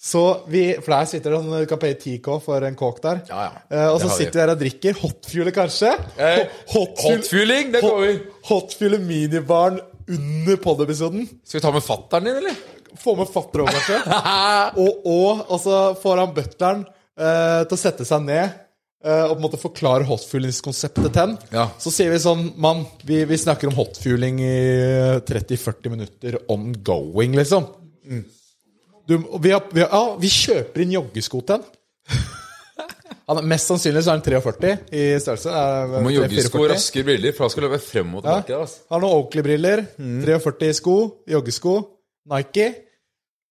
[SPEAKER 3] Så vi, For der sitter det sånn Du kan paye 10K for en kåk der.
[SPEAKER 4] Ja, ja.
[SPEAKER 3] Eh, og så sitter vi der og drikker. Hotfueler, kanskje?
[SPEAKER 4] Eh, hotfueling, hot det går vi.
[SPEAKER 3] Hot- Hotfueler minibaren under pod-episoden.
[SPEAKER 4] Skal vi ta med fatteren din, eller?
[SPEAKER 3] Få med fatter over, kanskje. og, og, og så får han butleren eh, til å sette seg ned eh, og på en måte forklare hotfuelingskonseptet til han.
[SPEAKER 4] Ja.
[SPEAKER 3] Så sier vi sånn Mann, vi, vi snakker om hotfueling i 30-40 minutter ongoing, liksom. Du, vi, har, vi, har, ja, vi kjøper inn joggesko til en. Han er Mest sannsynlig så er han 43 i størrelse. er
[SPEAKER 4] Må joggesko
[SPEAKER 3] 44.
[SPEAKER 4] raskere briller, for da skal du løpe frem og tilbake.
[SPEAKER 3] Ja.
[SPEAKER 4] Altså.
[SPEAKER 3] Har noen Oakley-briller, 43 i sko, joggesko, Nike.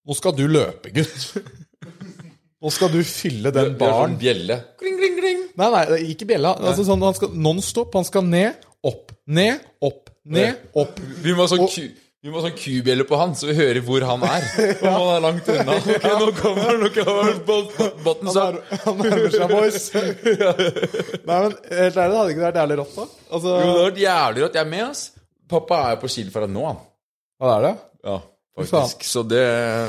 [SPEAKER 3] Nå skal du løpe, gutt. Nå skal du fylle den
[SPEAKER 4] har
[SPEAKER 3] baren.
[SPEAKER 4] sånn bjelle. Kling, kling, kling.
[SPEAKER 3] Nei, nei, ikke bjella. Altså, sånn, han skal non-stop. Han skal ned, opp, ned, opp, ned, opp.
[SPEAKER 4] Vi må ha sånn, ku, vi må ha sånn kubjelle på han, så vi hører hvor han er. Om han er langt unna. Ok, nå kommer nå kommer Botten
[SPEAKER 3] Han, er, han nærmer seg, boys. Nei, men helt ærlig, det hadde ikke vært jævlig rått, da. Altså,
[SPEAKER 4] Jo, det hadde vært jævlig rått. Jeg er med, ass. Pappa er på skilferda nå, han.
[SPEAKER 3] hva er det?
[SPEAKER 4] Ja, faktisk. Så det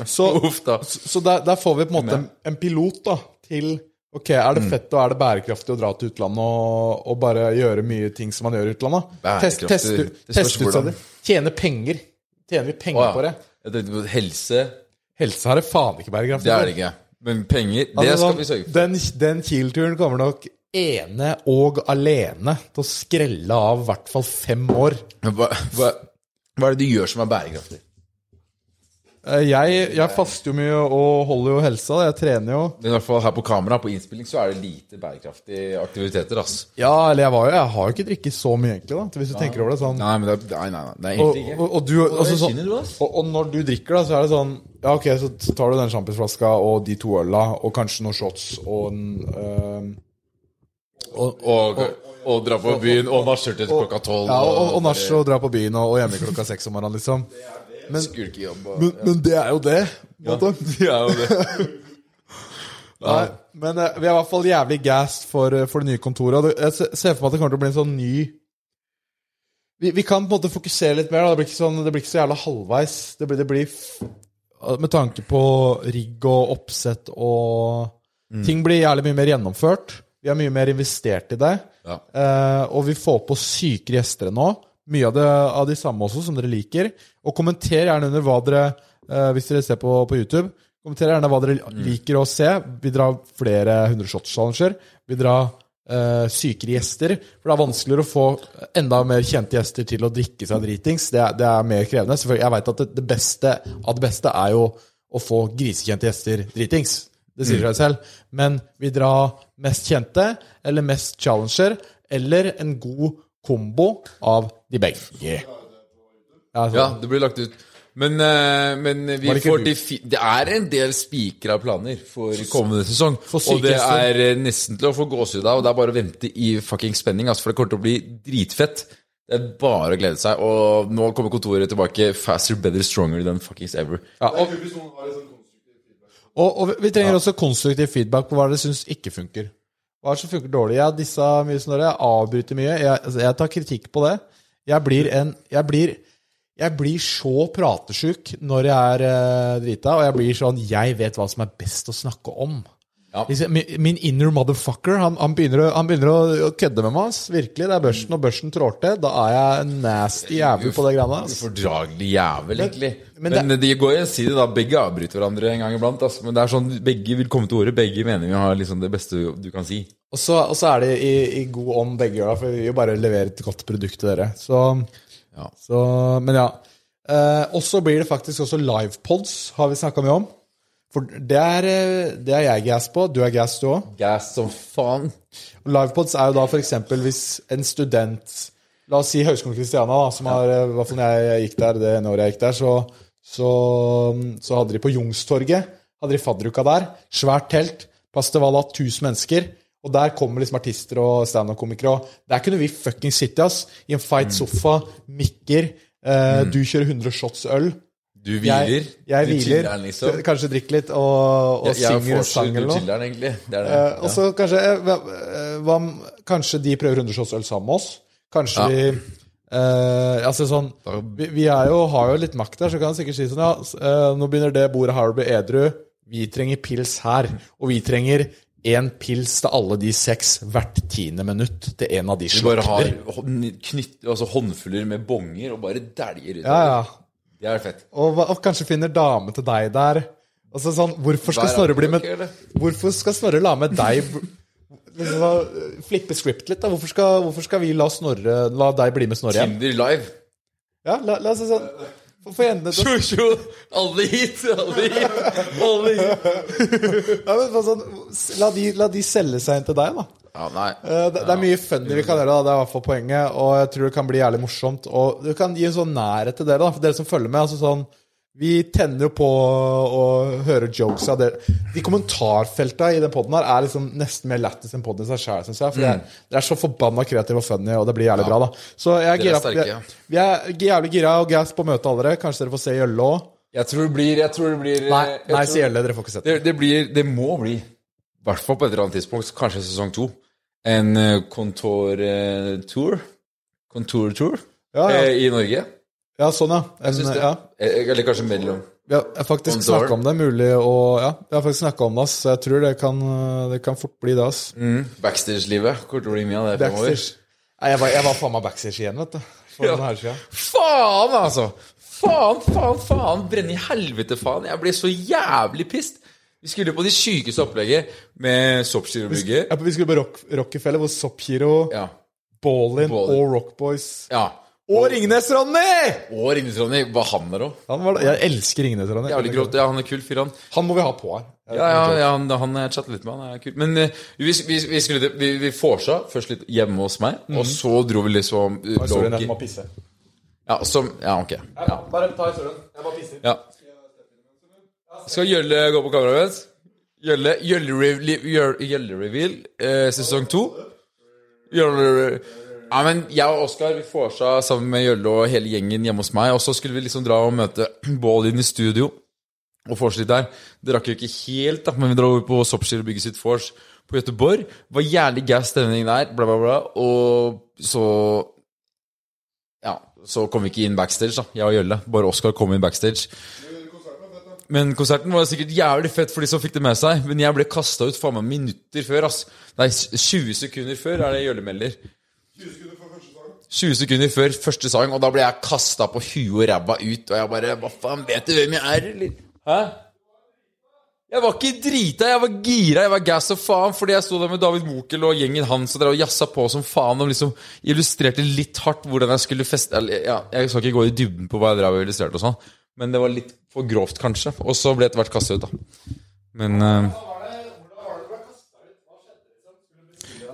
[SPEAKER 3] Så-
[SPEAKER 4] Uff, da.
[SPEAKER 3] Så der, der får vi på en måte en, en pilot da, til Ok, er
[SPEAKER 4] Mm.
[SPEAKER 3] det fett og er det bærekraftig å dra til utlandet og, og bare gjøre mye ting som man gjør i utlandet? Test,
[SPEAKER 4] Bærekraftig,
[SPEAKER 3] test,
[SPEAKER 4] det spørs
[SPEAKER 3] ut seg det. Tjene penger. Tjener vi penger
[SPEAKER 4] Å, ja.
[SPEAKER 3] på det?
[SPEAKER 4] Jeg tenkte på helse.
[SPEAKER 3] Helse har det faen ikke bærekraftig.
[SPEAKER 4] Det er det ikke. Men penger, det
[SPEAKER 3] Altså,
[SPEAKER 4] skal
[SPEAKER 3] sånn,
[SPEAKER 4] vi sørge for.
[SPEAKER 3] Den, den Kiel-turen kommer nok ene og alene til å skrelle av i hvert fall fem år.
[SPEAKER 4] Men Hva, hva, hva er det du gjør som er bærekraftig?
[SPEAKER 3] Eh, Jeg, jeg faster jo mye og holder jo helsa. Jeg trener jo.
[SPEAKER 4] Men I hvert fall her på kamera, på innspilling, så er det lite bærekraftige aktiviteter, ass.
[SPEAKER 3] Ja, eller jeg, var jo, jeg har jo ikke drikket så mye, egentlig. da Hvis du tenker over det sånn
[SPEAKER 4] Nei, men det nei, nei, nei, det er
[SPEAKER 3] og,
[SPEAKER 4] egentlig ikke.
[SPEAKER 3] og, og, du, altså, sånn, og, og når du drikker, da, så er det sånn Ja, ok, så tar du den sjampisflaska og de to øla og kanskje noen shots og øhm, og,
[SPEAKER 4] Og, og dra på byen og til klokka tolv.
[SPEAKER 3] ja, og, og nach og dra på byen og, og hjemme klokka seks om morgenen, liksom. Men,
[SPEAKER 4] Skurkejobb. og
[SPEAKER 3] men, men det er jo det. Ja, de
[SPEAKER 4] er jo det.
[SPEAKER 3] Nei, men eh, vi er i hvert fall jævlig gassed for, eh, for det nye kontoret. Jeg ser for meg at det kommer til å bli en sånn ny vi, vi kan på en måte fokusere litt mer. Da. Det, blir ikke sånn, det blir ikke så jævla halvveis. Det blir, det blir Med tanke på rigg og oppsett og Ting blir jævlig mye mer gjennomført. Vi har mye mer investert i det.
[SPEAKER 4] Ja.
[SPEAKER 3] Eh, og vi får på syke gjester nå. Mye av, det, av de samme også, som dere liker. Og kommenter gjerne under hva dere eh, Hvis dere ser på, på YouTube, kommenter gjerne hva dere liker å se. Vi drar flere 100 shots-challenger. Vi drar eh, sykere gjester. For det er vanskeligere å få enda mer kjente gjester til å drikke seg dritings. Det, det er mer krevende. Selvfølgelig, Jeg vet at det, det beste av det beste er jo å få grisekjente gjester dritings. Det sier seg selv. Men vi drar mest kjente, eller mest challenger, eller en god kombo av de begge. Altså,
[SPEAKER 4] Ja, det blir lagt ut. Men, eh, men vi
[SPEAKER 3] det
[SPEAKER 4] får
[SPEAKER 3] du?
[SPEAKER 4] til fi Det er en del spikra planer for kommende sesong.
[SPEAKER 3] for
[SPEAKER 4] og det er eh, nesten til å få gåsehud av. Og det er bare å vente i fucking spenning, altså, for det kommer til å bli dritfett. Det er bare å glede seg. Og nå kommer kontoret tilbake faster, better, stronger than fuckings ever.
[SPEAKER 3] Ja, og, og, og vi trenger også konstruktiv feedback på hva dere syns ikke funker. Hva er det som funker dårlig? Jeg dissa mye snarere, jeg avbryter mye. Jeg, altså, jeg tar kritikk på det. Jeg blir en Jeg blir, jeg blir så pratesjuk når jeg er eh, drita, og jeg blir sånn Jeg vet hva som er best å snakke om.
[SPEAKER 4] Ja.
[SPEAKER 3] Liksom, Min, inner motherfucker, han, han, begynner, han begynner å, kødde med meg. ass. Virkelig. Det er børsen, og børsen trår til. Da er jeg en nasty jævel på det greiene ass.
[SPEAKER 4] Ufordragelig jævel, egentlig.
[SPEAKER 3] men
[SPEAKER 4] Men,
[SPEAKER 3] det-
[SPEAKER 4] de går side da. Begge avbryter hverandre en gang iblant. Ass. Men det er sånn, begge vil komme til ordet. Begge mener vi har liksom det beste du kan si.
[SPEAKER 3] Og så, og så er det i, i god ånd begge Da, for vi vil jo bare levere et godt produkt til dere. Så,
[SPEAKER 4] Ja.
[SPEAKER 3] så Men ja. Eh, og så blir det faktisk også livepods, har vi snakka mye om. For det er, eh, det er jeg gass på. Du er gass, du òg.
[SPEAKER 4] Gass som faen.
[SPEAKER 3] Livepods er jo da f.eks. hvis en student La oss si Høgskolen Kristiania, da, som har eh, I hvert fall når jeg gikk der, det ene året jeg gikk der, så, så, så hadde de på Youngstorget hadde de fadderuka der. Svært telt. Plass til hva da, 1000 mennesker. Og der kommer liksom artister og standup-komikere. Og der kunne vi fucking sitte ass, i en feit sofa, mikker. Eh, Du kjører 100 shots øl.
[SPEAKER 4] Du hviler.
[SPEAKER 3] Jeg, jeg
[SPEAKER 4] du
[SPEAKER 3] hviler.
[SPEAKER 4] chiller'n, liksom.
[SPEAKER 3] Kanskje drikker litt og, og
[SPEAKER 4] Jeg, jeg
[SPEAKER 3] synger en sang eller noe.
[SPEAKER 4] chiller'n, egentlig. Det det.
[SPEAKER 3] Eh, og så kanskje, eh, hva, eh, kanskje de prøver 100 shots øl sammen med oss. Kanskje
[SPEAKER 4] Ja.
[SPEAKER 3] de eh, Altså sånn vi, vi jo, har jo litt makt der, så kan jeg sikkert si sånn Ja, eh, nå begynner det bordet her å bli edru. Vi trenger pils her. Og vi trenger én pils til alle de seks hvert tiende minutt til en av de
[SPEAKER 4] Du bare har knytt, altså håndfuller med bonger og bare dæljer ut.
[SPEAKER 3] Ja, ja.
[SPEAKER 4] Det er fett.
[SPEAKER 3] Og, og kanskje finner dame til deg der. Altså sånn, Hvorfor skal Snorre bli med? Hvorfor skal Snorre la med deg liksom, Flippe script litt, da. Hvorfor skal, hvorfor skal vi la Snorre La deg bli med Snorre hjem?
[SPEAKER 4] Tinder live.
[SPEAKER 3] Ja, la, la oss sånn Få endene til
[SPEAKER 4] tjo! Alle hit! Alle hit! Alle hit!
[SPEAKER 3] ja, men, sånn, la, de, la de selge seg inn til deg, da.
[SPEAKER 4] Ja, nei.
[SPEAKER 3] Eh, Det, det er mye funny vi kan gjøre, da. det er i hvert fall poenget. Og jeg tror det kan bli jævlig morsomt. Og du kan gi en sånn nærhet til dere, da, for dere som følger med. altså sånn Vi tenner jo på å høre jokes av dere. De kommentarfelta i den poden her er liksom nesten mer lættis enn poden i seg sjæl, syns jeg. For mm. er- dere er så forbanna kreative og funny, og det blir jævlig bra, da. Så jeg er,
[SPEAKER 4] er
[SPEAKER 3] gira,
[SPEAKER 4] sterke,
[SPEAKER 3] vi,
[SPEAKER 4] ja.
[SPEAKER 3] er, vi er jævlig gira og gass på å møte alle dere. Kanskje dere får se Gjølle òg?
[SPEAKER 4] Jeg tror det blir Jeg tror det blir
[SPEAKER 3] Nei, nei,
[SPEAKER 4] tror-
[SPEAKER 3] si Gjølle. Dere får ikke sett det.
[SPEAKER 4] Det, det blir Det må bli, i hvert fall på et eller annet tidspunkt, kanskje sesong to, en uh, kontortour. Kontortour
[SPEAKER 3] Ja, ja.
[SPEAKER 4] eh, i Norge.
[SPEAKER 3] Ja, sånn, ja. En,
[SPEAKER 4] Jeg det.
[SPEAKER 3] ja.
[SPEAKER 4] Eh, Eller kanskje mellom.
[SPEAKER 3] Vi har jeg har faktisk snakka om det, mulig å Ja, vi har faktisk snakka om det. Så jeg tror det kan, det kan fort bli det, ass.
[SPEAKER 4] Mm. Backstage-livet. Kommer til å bli mye av det fremover.
[SPEAKER 3] Nei, jeg var, jeg var faen meg backstage igjen, vet du. For
[SPEAKER 4] Ja.
[SPEAKER 3] denne siden.
[SPEAKER 4] Faen, altså! Faen, faen, faen! Brenne i helvete, faen! Jeg ble så jævlig pissed. Vi skulle på de sykeste opplegget med soppskyrobygget.
[SPEAKER 3] Ja, Vi skulle på Rock, Rockefeller, hvor Sopp-Hero,
[SPEAKER 4] Ja.
[SPEAKER 3] Ballin
[SPEAKER 4] Ballin.
[SPEAKER 3] og Rockboys
[SPEAKER 4] ja.
[SPEAKER 3] Og Ringnes-Ronny!
[SPEAKER 4] Og Ringnes-Ronny var han der òg.
[SPEAKER 3] Jeg elsker Ringnes-Ronny.
[SPEAKER 4] Jævlig grått. Ja, han er kul fyr, han.
[SPEAKER 3] Han må vi ha på her.
[SPEAKER 4] Ja, ja, han, han chatter litt med han. er kul. Men uh, vi, vi, vi skulle Vi, vi vorsa først litt hjemme hos meg, og så dro vi liksom uh,
[SPEAKER 3] Sorry,
[SPEAKER 4] lå-
[SPEAKER 3] jeg må pisse.
[SPEAKER 4] Ja, som Ja, ok.
[SPEAKER 3] Ja, bare ta historien. Jeg bare pisser.
[SPEAKER 4] Ja. Skal Gjølle gå på kameraet mitt? Gjølle Gjølle-reveal Gjølle, Gjølle eh, sesong to. Gjølle Ja, men jeg og Oskar vi vorsa sammen med Gjølle og hele gjengen hjemme hos meg, og så skulle vi liksom dra og møte Ballin i studio og vorse litt der. Det rakk jo ikke helt, da, men vi dro over på Soppskir og bygde sitt vors på Göteborg. Var jævlig gass stemning der, bla, bla, bla. Og så Ja, så kom vi ikke inn backstage, da, jeg og Gjølle. Bare Oskar kom inn backstage. Men konserten var sikkert jævlig fett for de som fikk det med seg. Men jeg ble kasta ut faen meg minutter før. ass Nei, 20 sekunder før er det Gjølle melder. 20 sekunder før første sang, og da ble jeg kasta på huet og ræva ut. Og jeg bare Hva faen, vet du hvem jeg er, eller? Hæ? Jeg var ikke drita, jeg var gira, jeg var gass og faen fordi jeg sto der med David Mokel og gjengen hans og drev og jazza på som faen og liksom illustrerte litt hardt hvordan jeg skulle feste ja, Jeg skal ikke gå i dybden på hva jeg drev og illustrerte og sånn, men det var litt for grovt, kanskje. Og så ble etter hvert kastet ut, da. Men eh,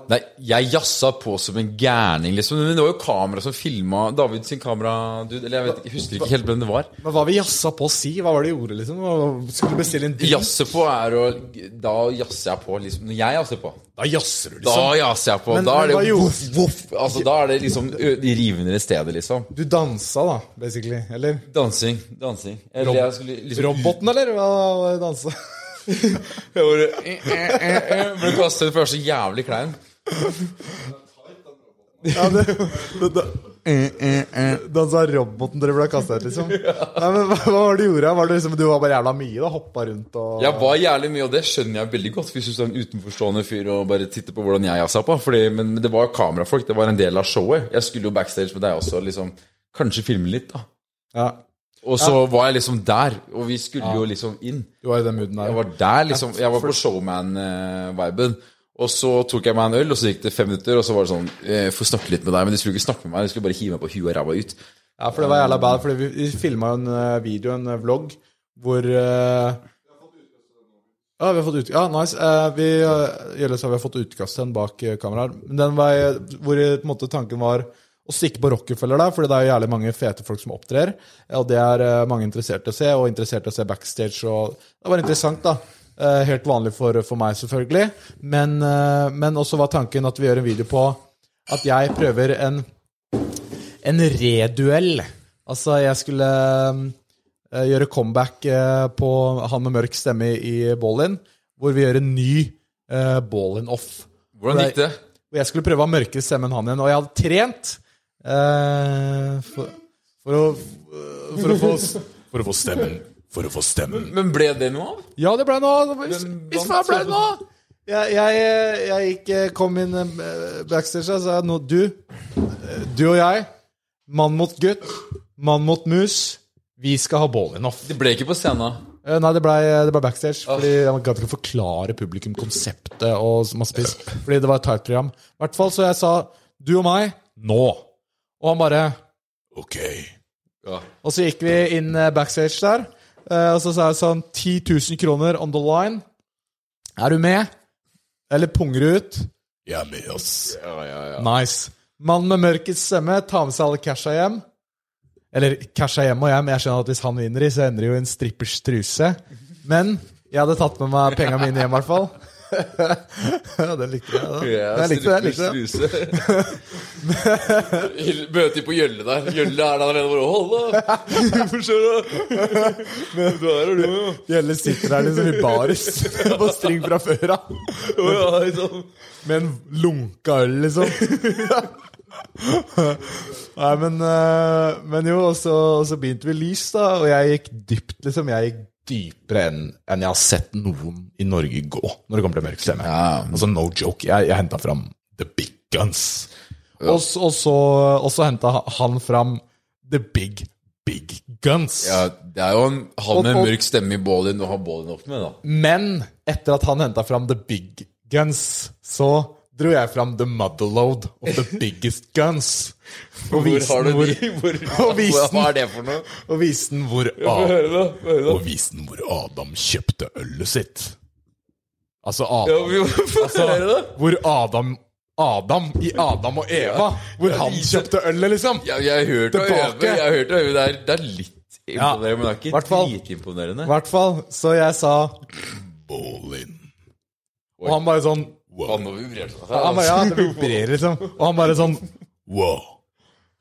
[SPEAKER 4] Nei, jeg jazza på som en gærning, liksom. Men det var jo kamera som filma David sin kamera Eller jeg vet jeg husker ikke helt hvem det var.
[SPEAKER 3] Men hva vi jazza på å si? Hva var det de gjorde, liksom? Skulle du bestille en drink?
[SPEAKER 4] Jazze på er å Da jazzer jeg på, liksom. Når jeg jazzer på.
[SPEAKER 3] Da jazzer du, liksom?
[SPEAKER 4] Da
[SPEAKER 3] jasser
[SPEAKER 4] jazzer jeg på.
[SPEAKER 3] Men-
[SPEAKER 4] da er det
[SPEAKER 3] gjorde-
[SPEAKER 4] voff, voff. Altså, da er det liksom de rivende stedet, liksom.
[SPEAKER 3] Du dansa, da, basically. Eller?
[SPEAKER 4] Dansing. Dansing. Eller jeg skulle liksom
[SPEAKER 3] Roboten, eller? Hva var det dansa?
[SPEAKER 4] Jeg bare eh, eh, eh, Ble kastet for jeg var så jævlig klein.
[SPEAKER 3] Ja, det, det, det, Dansa roboten dere ble kasta ut, liksom? Nei, men hva, hva var det du gjorde? Var det liksom, du var bare jævla mye? da, Hoppa rundt og
[SPEAKER 4] Jeg var jævlig mye, og det skjønner jeg veldig godt. Hvis du er en utenforstående fyr og bare titter på hvordan jeg på. Fordi, men det var kamerafolk, det var en del av showet. Jeg skulle jo backstage med deg også, liksom. Kanskje filme litt, da.
[SPEAKER 3] Ja,
[SPEAKER 4] Og så var jeg liksom der, og vi skulle jo liksom inn.
[SPEAKER 3] du var i den mooden der.
[SPEAKER 4] Jeg var der, liksom. Jeg var på showman-viben. Og så tok jeg meg en øl, og så gikk det fem minutter, og så var det sånn eh, Få snakke litt med deg. Men de skulle ikke snakke med meg, de skulle bare hive meg på huet og ræva ut.
[SPEAKER 3] Ja, for det var jævla bad. for vi, filma en eh, video, en eh, vlogg, hvor Ja, vi har fått ut, ja, nice. Eh, vi, sa vi har fått utkast til den bak kameraet. Den var, hvor på en måte tanken var å stikke på Rockefeller der, fordi det er jo jævlig mange fete folk som opptrer. Og det er mange interessert i å se, og interessert i å se backstage. Og det var interessant, da. Eh, helt vanlig for, for meg, selvfølgelig. Men, eh, men også var tanken at vi gjør en video på at jeg prøver en en reduell. Altså, jeg skulle eh, gjøre comeback på han med mørk stemme i Ballin, hvor vi gjør en ny uh, Ballin-off.
[SPEAKER 4] Hvordan gikk det?
[SPEAKER 3] Hvor jeg skulle prøve å ha mørkere stemme enn han igjen. Og jeg hadde trent uh, for, for, å, for, å få, for å få stemmen. For å få stemmen.
[SPEAKER 4] Men ble det noe av?
[SPEAKER 3] Ja, det ble noe. Hvis, hvis
[SPEAKER 4] det
[SPEAKER 3] faen ble det noe! jeg, jeg, jeg gikk, eh, kom inn eh, backstage og sa nå, du, eh, du og jeg, mann mot gutt, mann mot mus, vi skal ha Bolinoff.
[SPEAKER 4] Det ble ikke på scenen.
[SPEAKER 3] Nei, det ble, det ble backstage, fordi jeg gadd ikke forklare publikum konseptet og masse piss. Fordi det var et tight program. I hvert fall så jeg sa du og meg, nå. Og han bare ok.
[SPEAKER 4] Ja.
[SPEAKER 3] Og så gikk vi inn backstage der, og så sa jeg sånn 10 000 kroner on the line. Er du med? Eller punger du ut? Jeg er med, ass. Nice. Mannen med mørkets stemme tar med seg alle casha hjem. Eller casha hjem og hjem. Jeg skjønner at hvis han vinner i, så ender det jo i en strippers truse. Men jeg hadde tatt med meg penga mine hjem, i hvert fall. ja, den likte jeg. da. Jeg likte det. jeg.
[SPEAKER 4] Møter på Gjølle der. Gjølle er der allerede bare Hold da! Forstår du? Men Du er du,
[SPEAKER 3] Gjølle sitter der liksom i baris på string fra før av.
[SPEAKER 4] Ja.
[SPEAKER 3] Med en lunka øl, liksom. Nei, men, eh, men jo, og så begynte vi lys, da, og jeg gikk dypt, liksom. Jeg gikk dypere enn en jeg har sett noen i Norge gå når det kommer til mørk stemme. Altså, no joke. Jeg, jeg henta fram the big guns. Og, så- og så, og så henta han fram the big, big guns.
[SPEAKER 4] ja, det er jo en, han med
[SPEAKER 3] Og- og-
[SPEAKER 4] mørk stemme i bålen du har bålen opp med, da.
[SPEAKER 3] Men etter at han henta fram the big guns, så dro jeg fram the motherload of the biggest guns. Og
[SPEAKER 4] Hvor har du
[SPEAKER 3] hvor,
[SPEAKER 4] de? Hvor,
[SPEAKER 3] og viste
[SPEAKER 4] hva, er det for noe?
[SPEAKER 3] og viste den hvor, og visen hvor Adam kjøpte ølet sitt. Altså Adam altså. Hvor Adam Adam i Adam og Eva. Hvor han kjøpte ølet, liksom.
[SPEAKER 4] Ja, jeg har hørt å øve. Jeg har hørt å øve. Det er, det er litt imponerende, men det er ikke dritimponerende.
[SPEAKER 3] I hvert fall. Så jeg sa Ballin. Og han bare sånn
[SPEAKER 4] Han nå vibrerte det.
[SPEAKER 3] Han bare, ja, det vibrerer, liksom. Og han bare sånn Wow.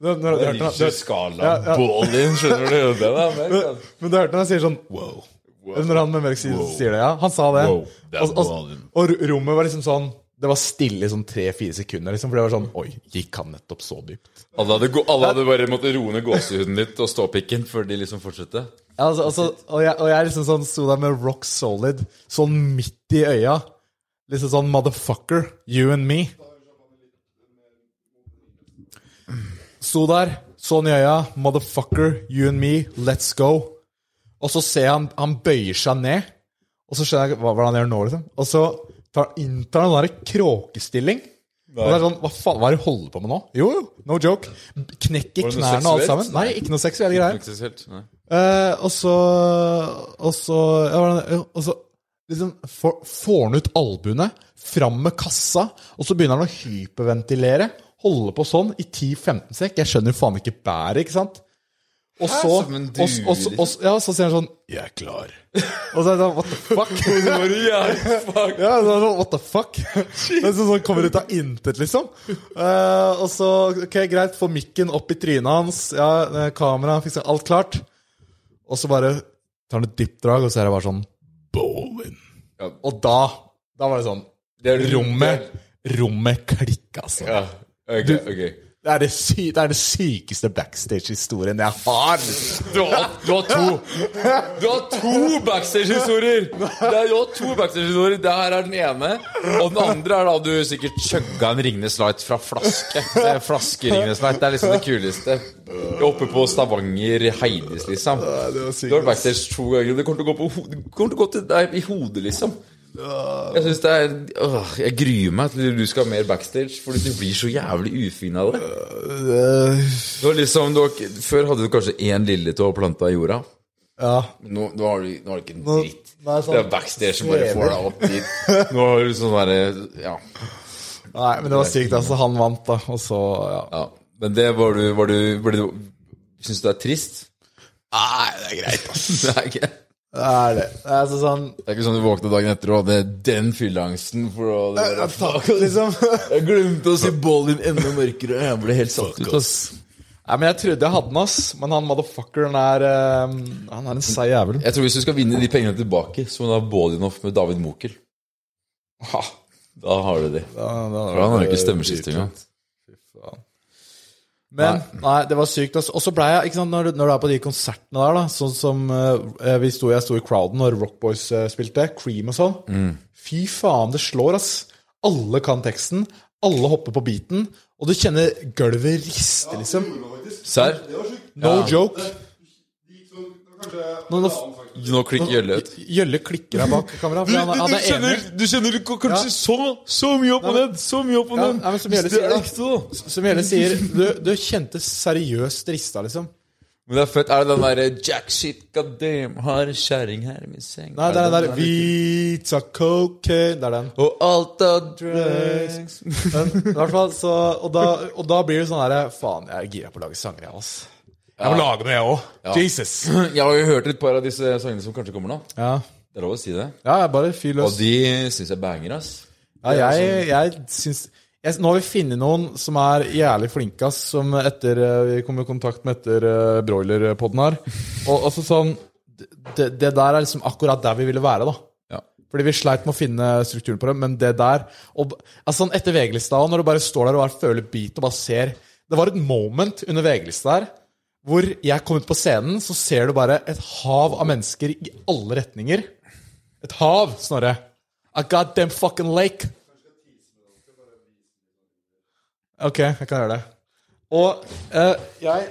[SPEAKER 3] Når, når,
[SPEAKER 4] Det
[SPEAKER 3] hørte han-
[SPEAKER 4] skala
[SPEAKER 3] Ja, ja.
[SPEAKER 4] Skjønner du? Det er
[SPEAKER 3] Men, men du hørte han sier sånn wow. Når han med mørk sier, sier det, ja. Han sa det.
[SPEAKER 4] Wow, det
[SPEAKER 3] og, og, og rommet var liksom sånn Det var stille i sånn tre-fire sekunder, liksom. For det var sånn Oi, gikk han nettopp så dypt?
[SPEAKER 4] Alle hadde, gå- alle hadde bare måttet roe ned gåsehuden litt og ståpikken før de liksom fortsatte.
[SPEAKER 3] Ja, altså, altså, og, jeg, og jeg liksom sånn sto der med rock solid, sånn midt i øya. Liksom sånn motherfucker, you and me. Sto der, sånn i øya, motherfucker, you and me, let's go. Og så ser jeg han, han bøyer seg ned, og så skjønner jeg hva, hva han gjør nå, liksom. Og så tar, inntar han en kråkestilling. Og det er sånn, hva faen, hva er det du holder på med nå? Jo, jo, no joke. Knekker
[SPEAKER 4] noe
[SPEAKER 3] knærne og alt sammen. Nei, ikke noe seksuelle greier.
[SPEAKER 4] Ikke så nei.
[SPEAKER 3] Eh, og så Og så ja, Og så liksom får, får han ut albuene, fram med kassa, og så begynner han å hyperventilere. Holde på sånn i 10-15 sekk. Jeg skjønner jo faen ikke bæret, ikke sant? Og så, og, så- og, og, ja, så sier han sånn 'Jeg er klar'. Og så er det sånn What the fuck? Ja, så er sånn, what the fuck? Det er sånn, kommer ut av intet, liksom. Uh, og så, ok, greit, få mikken opp i trynet hans, ja, kamera, fikser alt klart. Og så bare tar han et dypt drag, og så er det bare sånn Ballin.
[SPEAKER 4] Ja.
[SPEAKER 3] Og da, da var det sånn
[SPEAKER 4] Det
[SPEAKER 3] Rommet, rommet klikka, altså.
[SPEAKER 4] Ja, ok, ok.
[SPEAKER 3] Det er det, sy det er det sykeste backstage-historien jeg har.
[SPEAKER 4] Du har, du har to Du har to backstage-historier! Det er- Du har to backstage-historier. Det her er den ene. Og den andre er da du sikkert chugga en Ringnes Light fra flaske. Det Flaske Ringnes Light. Det er liksom det kuleste. Oppe på Stavanger Heidis, liksom. Du har backstage to ganger. Det kommer til å gå, på, det kommer til å gå til deg i hodet, liksom. Jeg synes det er åh, Jeg gruer meg til du skal ha mer backstage, fordi du blir så jævlig ufin av det. Det var liksom, du har, Før hadde du kanskje én lilletå planta i jorda.
[SPEAKER 3] Ja.
[SPEAKER 4] Nå, nå, har du, nå har du ikke en dritt.
[SPEAKER 3] nå det sånn
[SPEAKER 4] det er backstage som bare får deg opp dit. Nå har du sånn derre Ja.
[SPEAKER 3] Nei, men det var sykt, altså. Han vant, da. Og så, ja.
[SPEAKER 4] ja. Men det var du, var du, var du Syns du det er trist?
[SPEAKER 3] Nei, det er greit, ass.
[SPEAKER 4] Det er ikke
[SPEAKER 3] Det er det. Det er så sånn
[SPEAKER 4] det er ikke sånn du våkna dagen etter og hadde den fylleangsten for det var-
[SPEAKER 3] liksom.
[SPEAKER 4] Jeg glemte å si ballin enda mørkere. Jeg ble helt satt ut, ass.
[SPEAKER 3] Nei, men Jeg trodde jeg hadde den, ass. Men han motherfuckeren er eh, Han er en seig jævel.
[SPEAKER 4] Jeg tror hvis du skal vinne de pengene tilbake, så må du ha Bolinoff med David Mokel.
[SPEAKER 3] Ha,
[SPEAKER 4] Da har du de.
[SPEAKER 3] da, da,
[SPEAKER 4] For han har jo ikke stemmeskifte engang.
[SPEAKER 3] Men nei, det var sykt. Og så ble jeg, ikke sant, når, du- når du er på de konsertene der, da, sånn som uh, vi sto, jeg sto i crowden når Rock Boys eh, spilte, Cream og sånn. Fy faen, det slår, ass. Alle kan teksten, alle hopper på beaten, og du kjenner gulvet riste, liksom.
[SPEAKER 4] Serr?
[SPEAKER 3] No joke. Det var kanskje Nå, nå,
[SPEAKER 4] Nå klikker Gjølle ut.
[SPEAKER 3] Gjølle klikker her bak kameraet. Du, du, du, han er
[SPEAKER 4] du kjenner kanskje så, så mye opp og ned, så mye opp og ned.
[SPEAKER 3] ja, men som Gjølle sier, da. Som Gjølle sier, du, du kjente seriøst rista, liksom.
[SPEAKER 4] Men det er fett. Er det den derre Jack shit, god damn, har kjerring her i min seng?
[SPEAKER 3] Nei, det er den der Vita cocaine Det er den.
[SPEAKER 4] Og alt av drugs
[SPEAKER 3] Men i hvert fall så Og da, og da blir det sånn derre Faen, jeg er gira på å lage sanger, jeg, ass. Jeg må lage noe, jeg òg. Jesus.
[SPEAKER 4] Jeg har jo hørt et par av disse sangene som kanskje kommer nå.
[SPEAKER 3] Ja.
[SPEAKER 4] Det er lov å si det.
[SPEAKER 3] ja, bare fyr
[SPEAKER 4] Og de syns jeg banger, ass.
[SPEAKER 3] Ja, jeg, jeg syns jeg, Nå har vi funnet noen som er jævlig flinke, ass, som etter eh, Vi kom i kontakt med etter uh, broilerpodden her. Og altså sånn det, det der er liksom akkurat der vi ville være, da.
[SPEAKER 4] Ja.
[SPEAKER 3] Fordi vi sleit med å finne strukturen på det, men det der og, altså sånn Etter VG-lista, når du bare står der og føler beat og bare ser Det var et moment under VG-lista der hvor jeg kom ut på scenen, så ser du bare et hav av mennesker i alle retninger. Et hav, Snorre. A goddamn fucking lake. Ok, jeg kan gjøre det. Og uh, jeg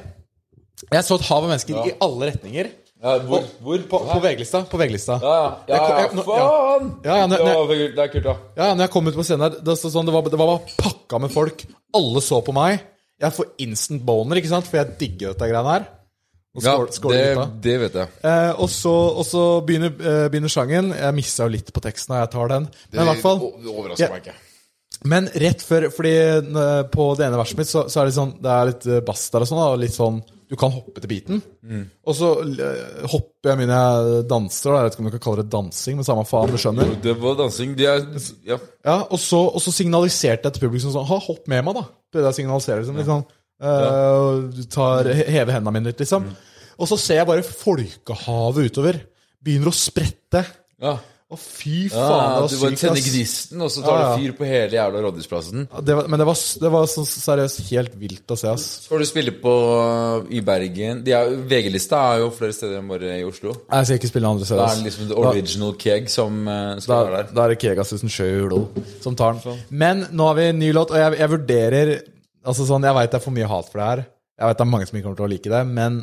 [SPEAKER 3] Jeg så et hav av mennesker i alle retninger.
[SPEAKER 4] Ja, hvor? hvor?
[SPEAKER 3] På, på VG-lista. På VG-lista.
[SPEAKER 4] Ja, ja, ja, faen!
[SPEAKER 3] Ja, ja,
[SPEAKER 4] det, er kult, da.
[SPEAKER 3] Ja, når jeg kom ut på scenen her, det, sånn, det, var, det var bare pakka med folk. Alle så på meg. Jeg får instant boner, ikke sant? For jeg digger dette greiene her. Og
[SPEAKER 4] Ja, det, det vet jeg.
[SPEAKER 3] Eh, og så, og så begynner, eh, begynner sangen. Jeg missa jo litt på teksten, og jeg tar den. Men i hvert fall
[SPEAKER 4] Det overrasker
[SPEAKER 3] Ja.
[SPEAKER 4] meg ikke.
[SPEAKER 3] Men rett før Fordi eh, på det ene verset mitt så, så er det sånn Det er litt eh, bass der og sånn, og litt sånn Du kan hoppe til beaten. Og så eh, hopper jeg mine danser. Jeg vet ikke om du kan kalle det dansing, men samme faen, du skjønner.
[SPEAKER 4] Det var dansing. De er Ja.
[SPEAKER 3] Ja, og så, og så signaliserte jeg til publikum sånn Ha, hopp med meg, da. Prøvde jeg å signalisere liksom, litt sånn eh, Du tar Heve hendene mine litt, liksom. Og så ser jeg bare folkehavet utover. Begynner å sprette.
[SPEAKER 4] ja.
[SPEAKER 3] Å, fy faen, det
[SPEAKER 4] du
[SPEAKER 3] var
[SPEAKER 4] bare
[SPEAKER 3] sykt,
[SPEAKER 4] tenner gnisten, og så tar
[SPEAKER 3] Ja, ja.
[SPEAKER 4] du fyr på hele jævla Rådhusplassen.
[SPEAKER 3] Ja, Det var, men det var, det var så seriøst helt vilt å se, ass.
[SPEAKER 4] Skal du spille på i Bergen de er- VG-lista er jo flere steder enn bare i Oslo.
[SPEAKER 3] Jeg skal ikke spille andre
[SPEAKER 4] Da er det liksom the original keg som skal
[SPEAKER 3] Da,
[SPEAKER 4] være der.
[SPEAKER 3] da er det Kegasusen sjøl som tar den. Men nå har vi en ny låt, og jeg, jeg vurderer Altså sånn, Jeg veit det er for mye hat for det her. Jeg vet det er mange som ikke kommer til å like det. Men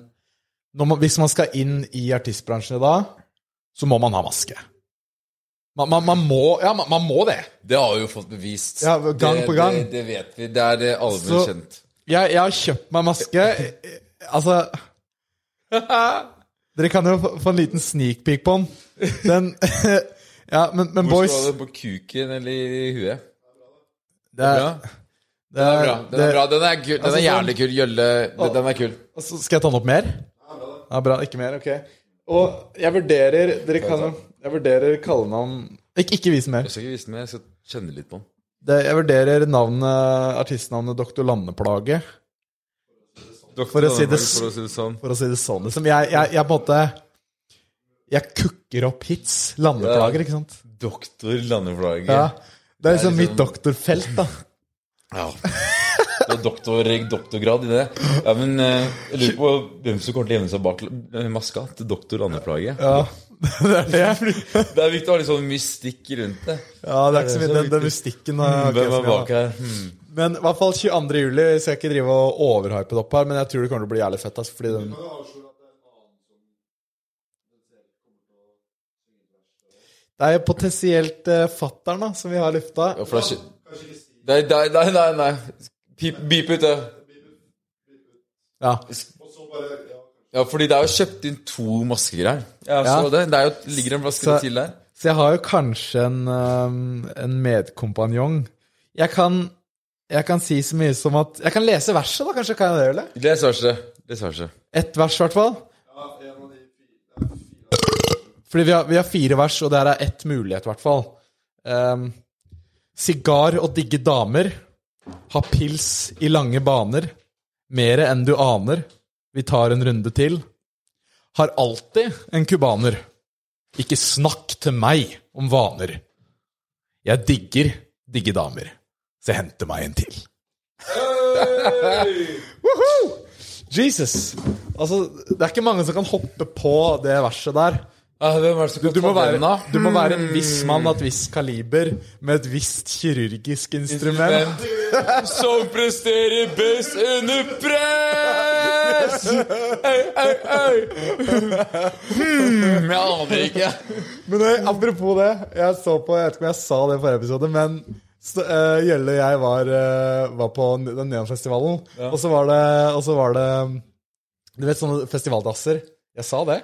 [SPEAKER 3] når man, hvis man skal inn i artistbransjen i dag, så må man ha maske. Man, man, man må Ja, man, man må det.
[SPEAKER 4] Det har vi jo fått bevist.
[SPEAKER 3] Ja, gang
[SPEAKER 4] det,
[SPEAKER 3] på gang.
[SPEAKER 4] Det, det vet vi. Det er det allment kjent.
[SPEAKER 3] Jeg, jeg har kjøpt meg maske. Altså Dere kan jo få, få en liten sneak peek på den. Den Ja, men, men
[SPEAKER 4] Hvor
[SPEAKER 3] boys
[SPEAKER 4] skal du ha det? På kuken eller i huet?
[SPEAKER 3] det er,
[SPEAKER 4] Bra.
[SPEAKER 3] det
[SPEAKER 4] Den er
[SPEAKER 3] er,
[SPEAKER 4] bra. Den er, bra. Den er, kul. Den
[SPEAKER 3] Altså,
[SPEAKER 4] er jævlig kul. Gjølle den, er kul.
[SPEAKER 3] Og så skal jeg ta den opp mer? Ja, bra. Ikke mer? Ok. Og jeg vurderer Dere kan jo Jeg vurderer kallenavn Ikke, ikke vis mer.
[SPEAKER 4] Jeg skal ikke vise den, men jeg skal kjenne litt på den.
[SPEAKER 3] Det, jeg vurderer navnet, artistnavnet Doktor Landeplage, For å si det
[SPEAKER 4] For å si det sånn.
[SPEAKER 3] for å si det sånn. Liksom. Jeg, jeg, jeg på en måte Jeg kukker opp hits. Landeplager, ikke sant?
[SPEAKER 4] Doktor Landeplage.
[SPEAKER 3] Ja. Det er liksom
[SPEAKER 4] liksom-
[SPEAKER 3] mitt doktorfelt, da.
[SPEAKER 4] Ja. Du har doktor, doktorgrad i det. Ja, men eh, jeg lurer på hvem som kommer til å gjemme seg bak maska til doktor Landeplage.
[SPEAKER 3] Ja, det er det.
[SPEAKER 4] Det er viktig å ha litt sånn mystikk rundt det.
[SPEAKER 3] Ja, det er ikke så mye den, den mystikken. jeg ikke
[SPEAKER 4] Hvem er bak her? Hmm.
[SPEAKER 3] Men i hvert fall 22. juli. Jeg skal ikke drive og overhype det opp her, men jeg tror det kommer til å bli jævlig fett. Altså, fordi den Det er jo potensielt uh, fattern da, som vi har lufta.
[SPEAKER 4] Ja, for det er ikke Nei, nei, nei, nei. Pip, beep ut det.
[SPEAKER 3] Ja.
[SPEAKER 4] Ja, fordi det er jo kjøpt inn to masker her. Jeg
[SPEAKER 3] Ja.
[SPEAKER 4] så det. Det er jo, ligger en
[SPEAKER 3] Så-
[SPEAKER 4] til der.
[SPEAKER 3] Så jeg har jo kanskje en, um, en medkompanjong. Jeg kan, jeg kan si så mye som at Jeg kan lese verset, da. Kanskje kan jeg det, eller?
[SPEAKER 4] Les verset. Les verset.
[SPEAKER 3] Ett vers, i hvert fall. Fordi vi har, vi har fire vers, og det her er ett mulighet, i hvert fall. Um, sigar og digge damer. Ha pils i lange baner. Mere enn du aner. Vi tar en runde til. Har alltid en cubaner. Ikke snakk til meg om vaner. Jeg digger digge damer. Så jeg henter meg en til. Hey! Jesus. Altså, det er ikke mange som kan hoppe på det verset der.
[SPEAKER 4] Kan
[SPEAKER 3] Du må, være, du må være en viss mann av et visst kaliber med et visst kirurgisk instrument.
[SPEAKER 4] Som presterer best under press! Au, au, au! Hmm, jeg aner ikke.
[SPEAKER 3] Men eh, apropos det, jeg så på, jeg vet ikke om jeg sa det i forrige episode, men så, uh, Gjelle og jeg var, uh, var på den Neonfestivalen, og så var det, og så var det Du vet sånne festivaldasser? Jeg sa det.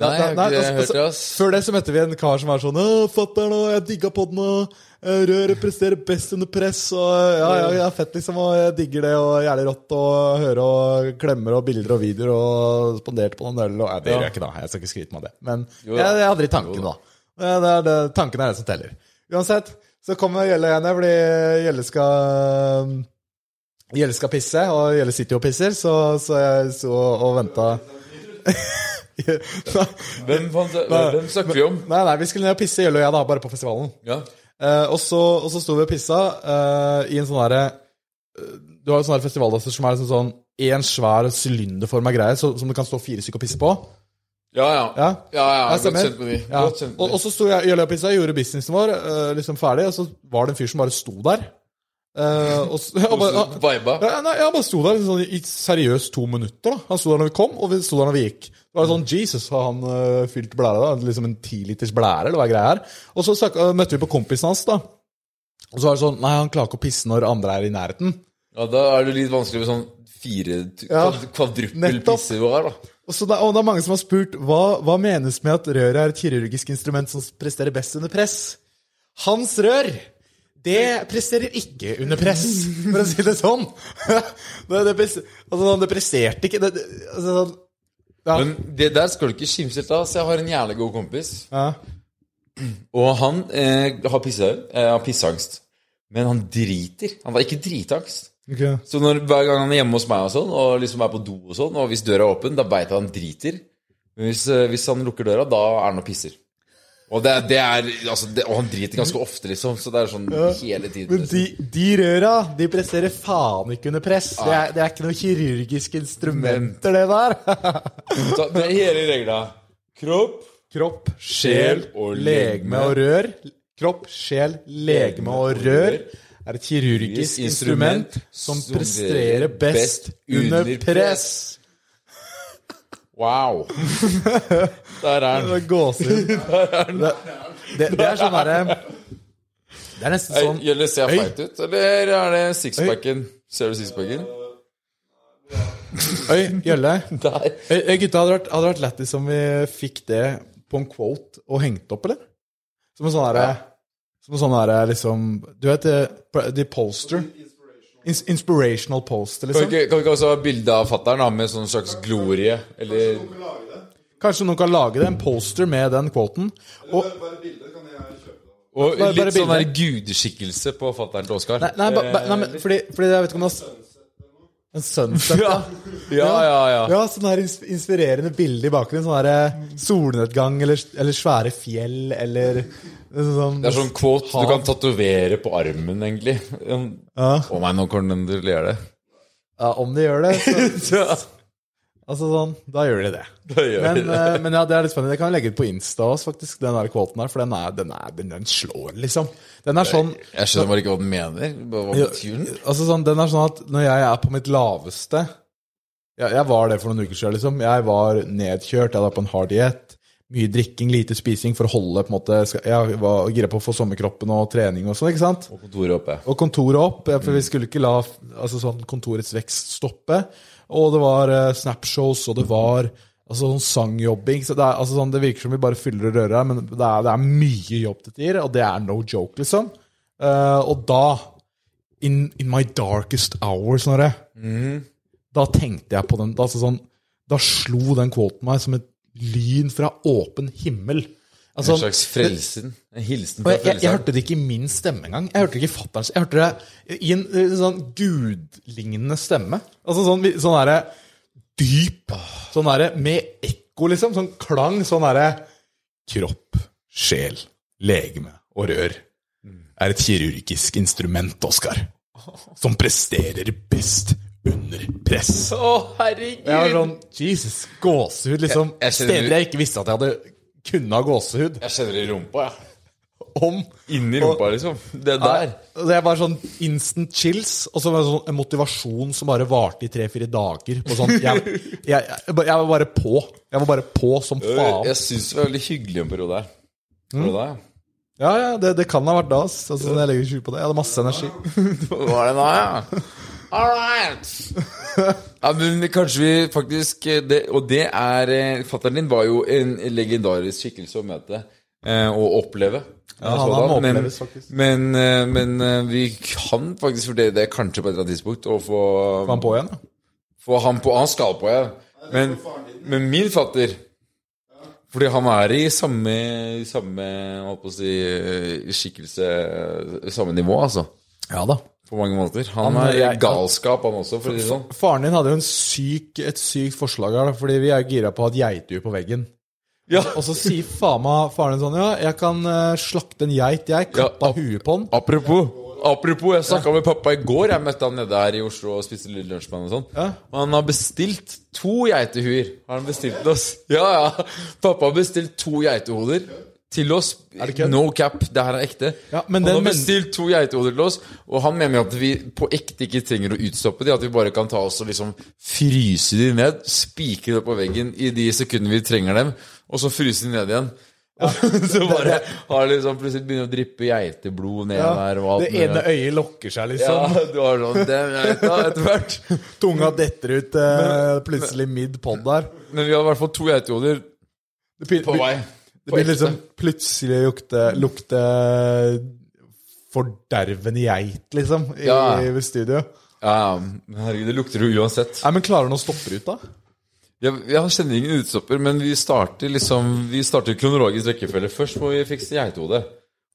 [SPEAKER 4] Nei, jeg har ikke
[SPEAKER 3] altså,
[SPEAKER 4] hørt det,
[SPEAKER 3] altså,
[SPEAKER 4] ass.
[SPEAKER 3] Før det så møtte vi en kar som var sånn fatter'n, og jeg digga podden, og røret presterer best under press', og ja, ja, ja, fett, liksom, og jeg digger det, og jævlig rått å høre og klemmer og bilder og videoer, og spandert på noen øl, og ja, Det gjør jeg ikke, da. Jeg skal ikke skryte meg av det. Men
[SPEAKER 4] Jo
[SPEAKER 3] jeg, jeg hadde det i tanken, da. Det er det, tanken er det som teller. Uansett, så kommer Gjelle igjen Jeg fordi Gjelle skal Gjelle skal pisse, og Gjelle sitter jo og pisser, så, så jeg så og venta
[SPEAKER 4] Hvem, hvem snakker vi om?
[SPEAKER 3] Nei, nei, vi skulle ned og pisse, Gjelle og jeg, da, bare på festivalen.
[SPEAKER 4] Ja.
[SPEAKER 3] Eh, og, så, og så sto vi og pissa eh, i en sånn derre eh, Du har jo sånne festivaldasser som er liksom sånn en svær sylinderforma greie som det kan stå fire stykker og pisse på.
[SPEAKER 4] Ja, ja.
[SPEAKER 3] Ja,
[SPEAKER 4] Ja, ja, godt kjent med de.
[SPEAKER 3] Ja.
[SPEAKER 4] Kjent
[SPEAKER 3] Og,
[SPEAKER 4] de.
[SPEAKER 3] og så sto jeg Gjelle og pissa, gjorde businessen vår liksom ferdig, og så var det en fyr som bare sto der. Eh, og, s- og bare, nei, jeg bare sto der sånn, i seriøst to minutter. da Han sto der når vi kom, og vi sto der når vi gikk. Det var sånn, Jesus, har han uh, fylt blære? da Liksom en tiliters blære, eller hva greia er? Og så øh, møtte vi på kompisen hans, da. Og så var det sånn Nei, han klarer ikke å pisse når andre er i nærheten.
[SPEAKER 4] Ja, da er det litt vanskelig med sånn fire
[SPEAKER 3] Ja,
[SPEAKER 4] kvadruppel pisse du har, da.
[SPEAKER 3] Og, så og det er mange som har spurt hva, hva menes med at røret er et kirurgisk instrument som presterer best under press. Hans rør det presterer ikke under press, for å si det sånn. Det, det, altså, det presterte ikke det, altså, sånn, ja,
[SPEAKER 4] Men det der skal du ikke kimse av. Så jeg har en jævlig god kompis.
[SPEAKER 3] ja.
[SPEAKER 4] Og han eh, har, pisse, eh, har pisseangst. Men han driter. Han har ikke dritangst.
[SPEAKER 3] Okay.
[SPEAKER 4] Så når, hver gang han er hjemme hos meg og sånn, og liksom er på do og sånn, og hvis døra er åpen, da veit jeg han driter. Men hvis, eh, hvis han lukker døra, da er han og pisser. Og, det, det er, altså, det, og han driter ganske ofte, liksom. Så det er sånn hele tiden.
[SPEAKER 3] Men de, de røra, de presterer faen ikke under press. Det er, det er ikke noe kirurgiske instrumenter, det der.
[SPEAKER 4] Så det er hele regla. Kropp,
[SPEAKER 3] Kropp, sjel,
[SPEAKER 4] og
[SPEAKER 3] legeme og rør. Kropp, sjel, legeme og rør er et kirurgisk instrument som presterer best under press.
[SPEAKER 4] Wow. Der er den.
[SPEAKER 3] gåsehud. Det, det, det er sånn derre Det er nesten sånn
[SPEAKER 4] Gjør det ser
[SPEAKER 3] Øy.
[SPEAKER 4] feit ut, eller er det sixpacken? Ser du sixpacken?
[SPEAKER 3] Oi, Gjølle. Øy, gutta, hadde det vært, vært lættis om vi fikk det på en quote og hengt opp, eller? Som en sånn derre Som en sånn herre liksom Du vet de, de poster? Inspirational poster,
[SPEAKER 4] Kan vi
[SPEAKER 3] liksom.
[SPEAKER 4] ikke, kan vi ikke også ha bilde av fatter'n med sånn slags glorie? Eller
[SPEAKER 3] Kanskje noen kan lage det, en poster med den quoten. Og,
[SPEAKER 4] Og
[SPEAKER 3] Bare- bare
[SPEAKER 4] litt sånn der gudeskikkelse på fatter'n til Oskar.
[SPEAKER 3] nei, nei, ba, ba, nei, men fordi, fordi jeg vet ikke om det er En sunset, ja.
[SPEAKER 4] Ja, ja, ja.
[SPEAKER 3] Ja, sånn her inspirerende bilde i bakgrunnen. Sånn her solnedgang eller, eller svære fjell eller sånn
[SPEAKER 4] Det er sånn quote du kan tatovere på armen, egentlig. Å nei, nå kommer den gjøre det.
[SPEAKER 3] Ja, om de gjør det, så
[SPEAKER 4] Ja,
[SPEAKER 3] Altså sånn, da gjør de det.
[SPEAKER 4] gjør
[SPEAKER 3] Men,
[SPEAKER 4] det.
[SPEAKER 3] eh, men ja, det er litt spennende. Jeg kan legge ut på Insta også, faktisk, den der kvoten der, for den, er, den, er, den, den slår, liksom. Den er sånn
[SPEAKER 4] Jeg skjønner bare ikke hva den mener. Hva betyr den?
[SPEAKER 3] Altså sånn, Den er sånn at når jeg er på mitt laveste jeg, jeg var det for noen uker siden, liksom. Jeg var nedkjørt, jeg var på en hard diett. Mye drikking, lite spising for å holde på en måte Jeg var gira på å få sommerkroppen og trening og sånn, ikke sant?
[SPEAKER 4] Og kontoret oppe.
[SPEAKER 3] Og kontoret opp, for vi skulle ikke la altså sånn, kontorets vekst stoppe. Og det var uh, snapshows, og det var altså, sånn sangjobbing. Så det, er, altså, sånn, det virker som vi bare fyller og rører her, men det er, det er mye jobb til tider, og det er no joke, liksom. Uh, og da, in, in my darkest hour, Snorre, da tenkte jeg på den. Da, altså, sånn, da slo den quoten meg som et lyn fra åpen himmel. Altså,
[SPEAKER 4] En slags frelsen. En hilsen fra
[SPEAKER 3] jeg, jeg, jeg hørte det ikke i min stemme engang. Jeg hørte det ikke i fatterens. Jeg hørte det i en, en sånn gudlignende stemme. Altså sånn, sånn derre dyp. Sånn derre med ekko, liksom. Sånn klang. Sånn derre Kropp, sjel, legeme og rør er et kirurgisk instrument, Oskar. som presterer best under press.
[SPEAKER 4] Å, herregud!
[SPEAKER 3] Jeg var sånn Jesus, gåsehud, liksom.
[SPEAKER 4] Jeg- jeg
[SPEAKER 3] Steder jeg ikke visste at jeg hadde kunne ha gåsehud.
[SPEAKER 4] Jeg kjenner det i rumpa, jeg.
[SPEAKER 3] Om
[SPEAKER 4] Inni rumpa, liksom. Det der.
[SPEAKER 3] Ja, Det var sånn instant chills, og så var det sånn en motivasjon som bare varte i tre-fire dager. På sånn, jeg, jeg, jeg, jeg var bare på. Jeg var bare på som faen.
[SPEAKER 4] Jeg syns det var veldig hyggelig en periode her. Var det da, ja?
[SPEAKER 3] Ja, ja, det, det kan ha vært da. Altså, jeg legger ikke skjul på det. Jeg hadde masse energi.
[SPEAKER 4] Var det da, ja? All right. Ja, men kanskje vi faktisk det, Og det er eh, Fatteren din var jo en legendarisk skikkelse å møte eh, og oppleve.
[SPEAKER 3] Ja, han har oppleves, faktisk.
[SPEAKER 4] men, eh, men eh, vi kan faktisk vurdere det kanskje på et eller annet tidspunkt. Og få,
[SPEAKER 3] Få han på igjen? da?
[SPEAKER 4] få han på Han skal på, ja. Men, men min fatter Fordi han er i samme, samme holdt på å si, eh, skikkelse Samme nivå, altså.
[SPEAKER 3] Ja da.
[SPEAKER 4] På mange måter. Han,
[SPEAKER 3] Han-
[SPEAKER 4] er galskap, han også, for å si sånn.
[SPEAKER 3] Faren din hadde jo en syk, et sykt forslag her, fordi vi er gira på å ha et geitdyr på veggen.
[SPEAKER 4] Ja.
[SPEAKER 3] Og så sier faen meg faren din sånn Ja, jeg kan eh, slakte en geit, jeg.
[SPEAKER 4] Ja,
[SPEAKER 3] Kappe huet på den.
[SPEAKER 4] Apropos, apropos jeg snakka med pappa i går. Jeg møtte han nede her i Oslo og spiste litt lunsj med han og sånn.
[SPEAKER 3] Ja.
[SPEAKER 4] Og han har bestilt to geitehuer. Har han bestilt til oss? Ja, ja. Pappa har bestilt to geitehoder til oss.
[SPEAKER 3] Det?
[SPEAKER 4] No cap, det her er ekte.
[SPEAKER 3] Ja, men
[SPEAKER 4] han har bestilt to geitehoder til oss, og han mener at vi på ekte ikke trenger å utstoppe de, at vi bare kan ta oss og liksom fryse de ned, spikre det på veggen i de sekundene vi trenger dem, og så fryse de ned igjen. så bare har liksom plutselig begynner å dryppe geiteblod ned der og alt
[SPEAKER 3] det ene øyet lokker seg, liksom.
[SPEAKER 4] Ja, du har sånn dem geita etter hvert.
[SPEAKER 3] Tunga detter ut eh, plutselig midd pod der.
[SPEAKER 4] Men vi har i hvert fall to geitehoder på vei.
[SPEAKER 3] Det blir liksom plutselig lukte, lukte fordervende geit, liksom, i,
[SPEAKER 4] Ja.
[SPEAKER 3] i studio.
[SPEAKER 4] Ja, men herregud, det lukter jo uansett.
[SPEAKER 3] Nei, men klarer han å stoppe ut, da?
[SPEAKER 4] Jeg, jeg kjenner ingen utstopper, men vi starter liksom Vi starter kronologisk rekkefølge. Først må vi fikse geitehodet.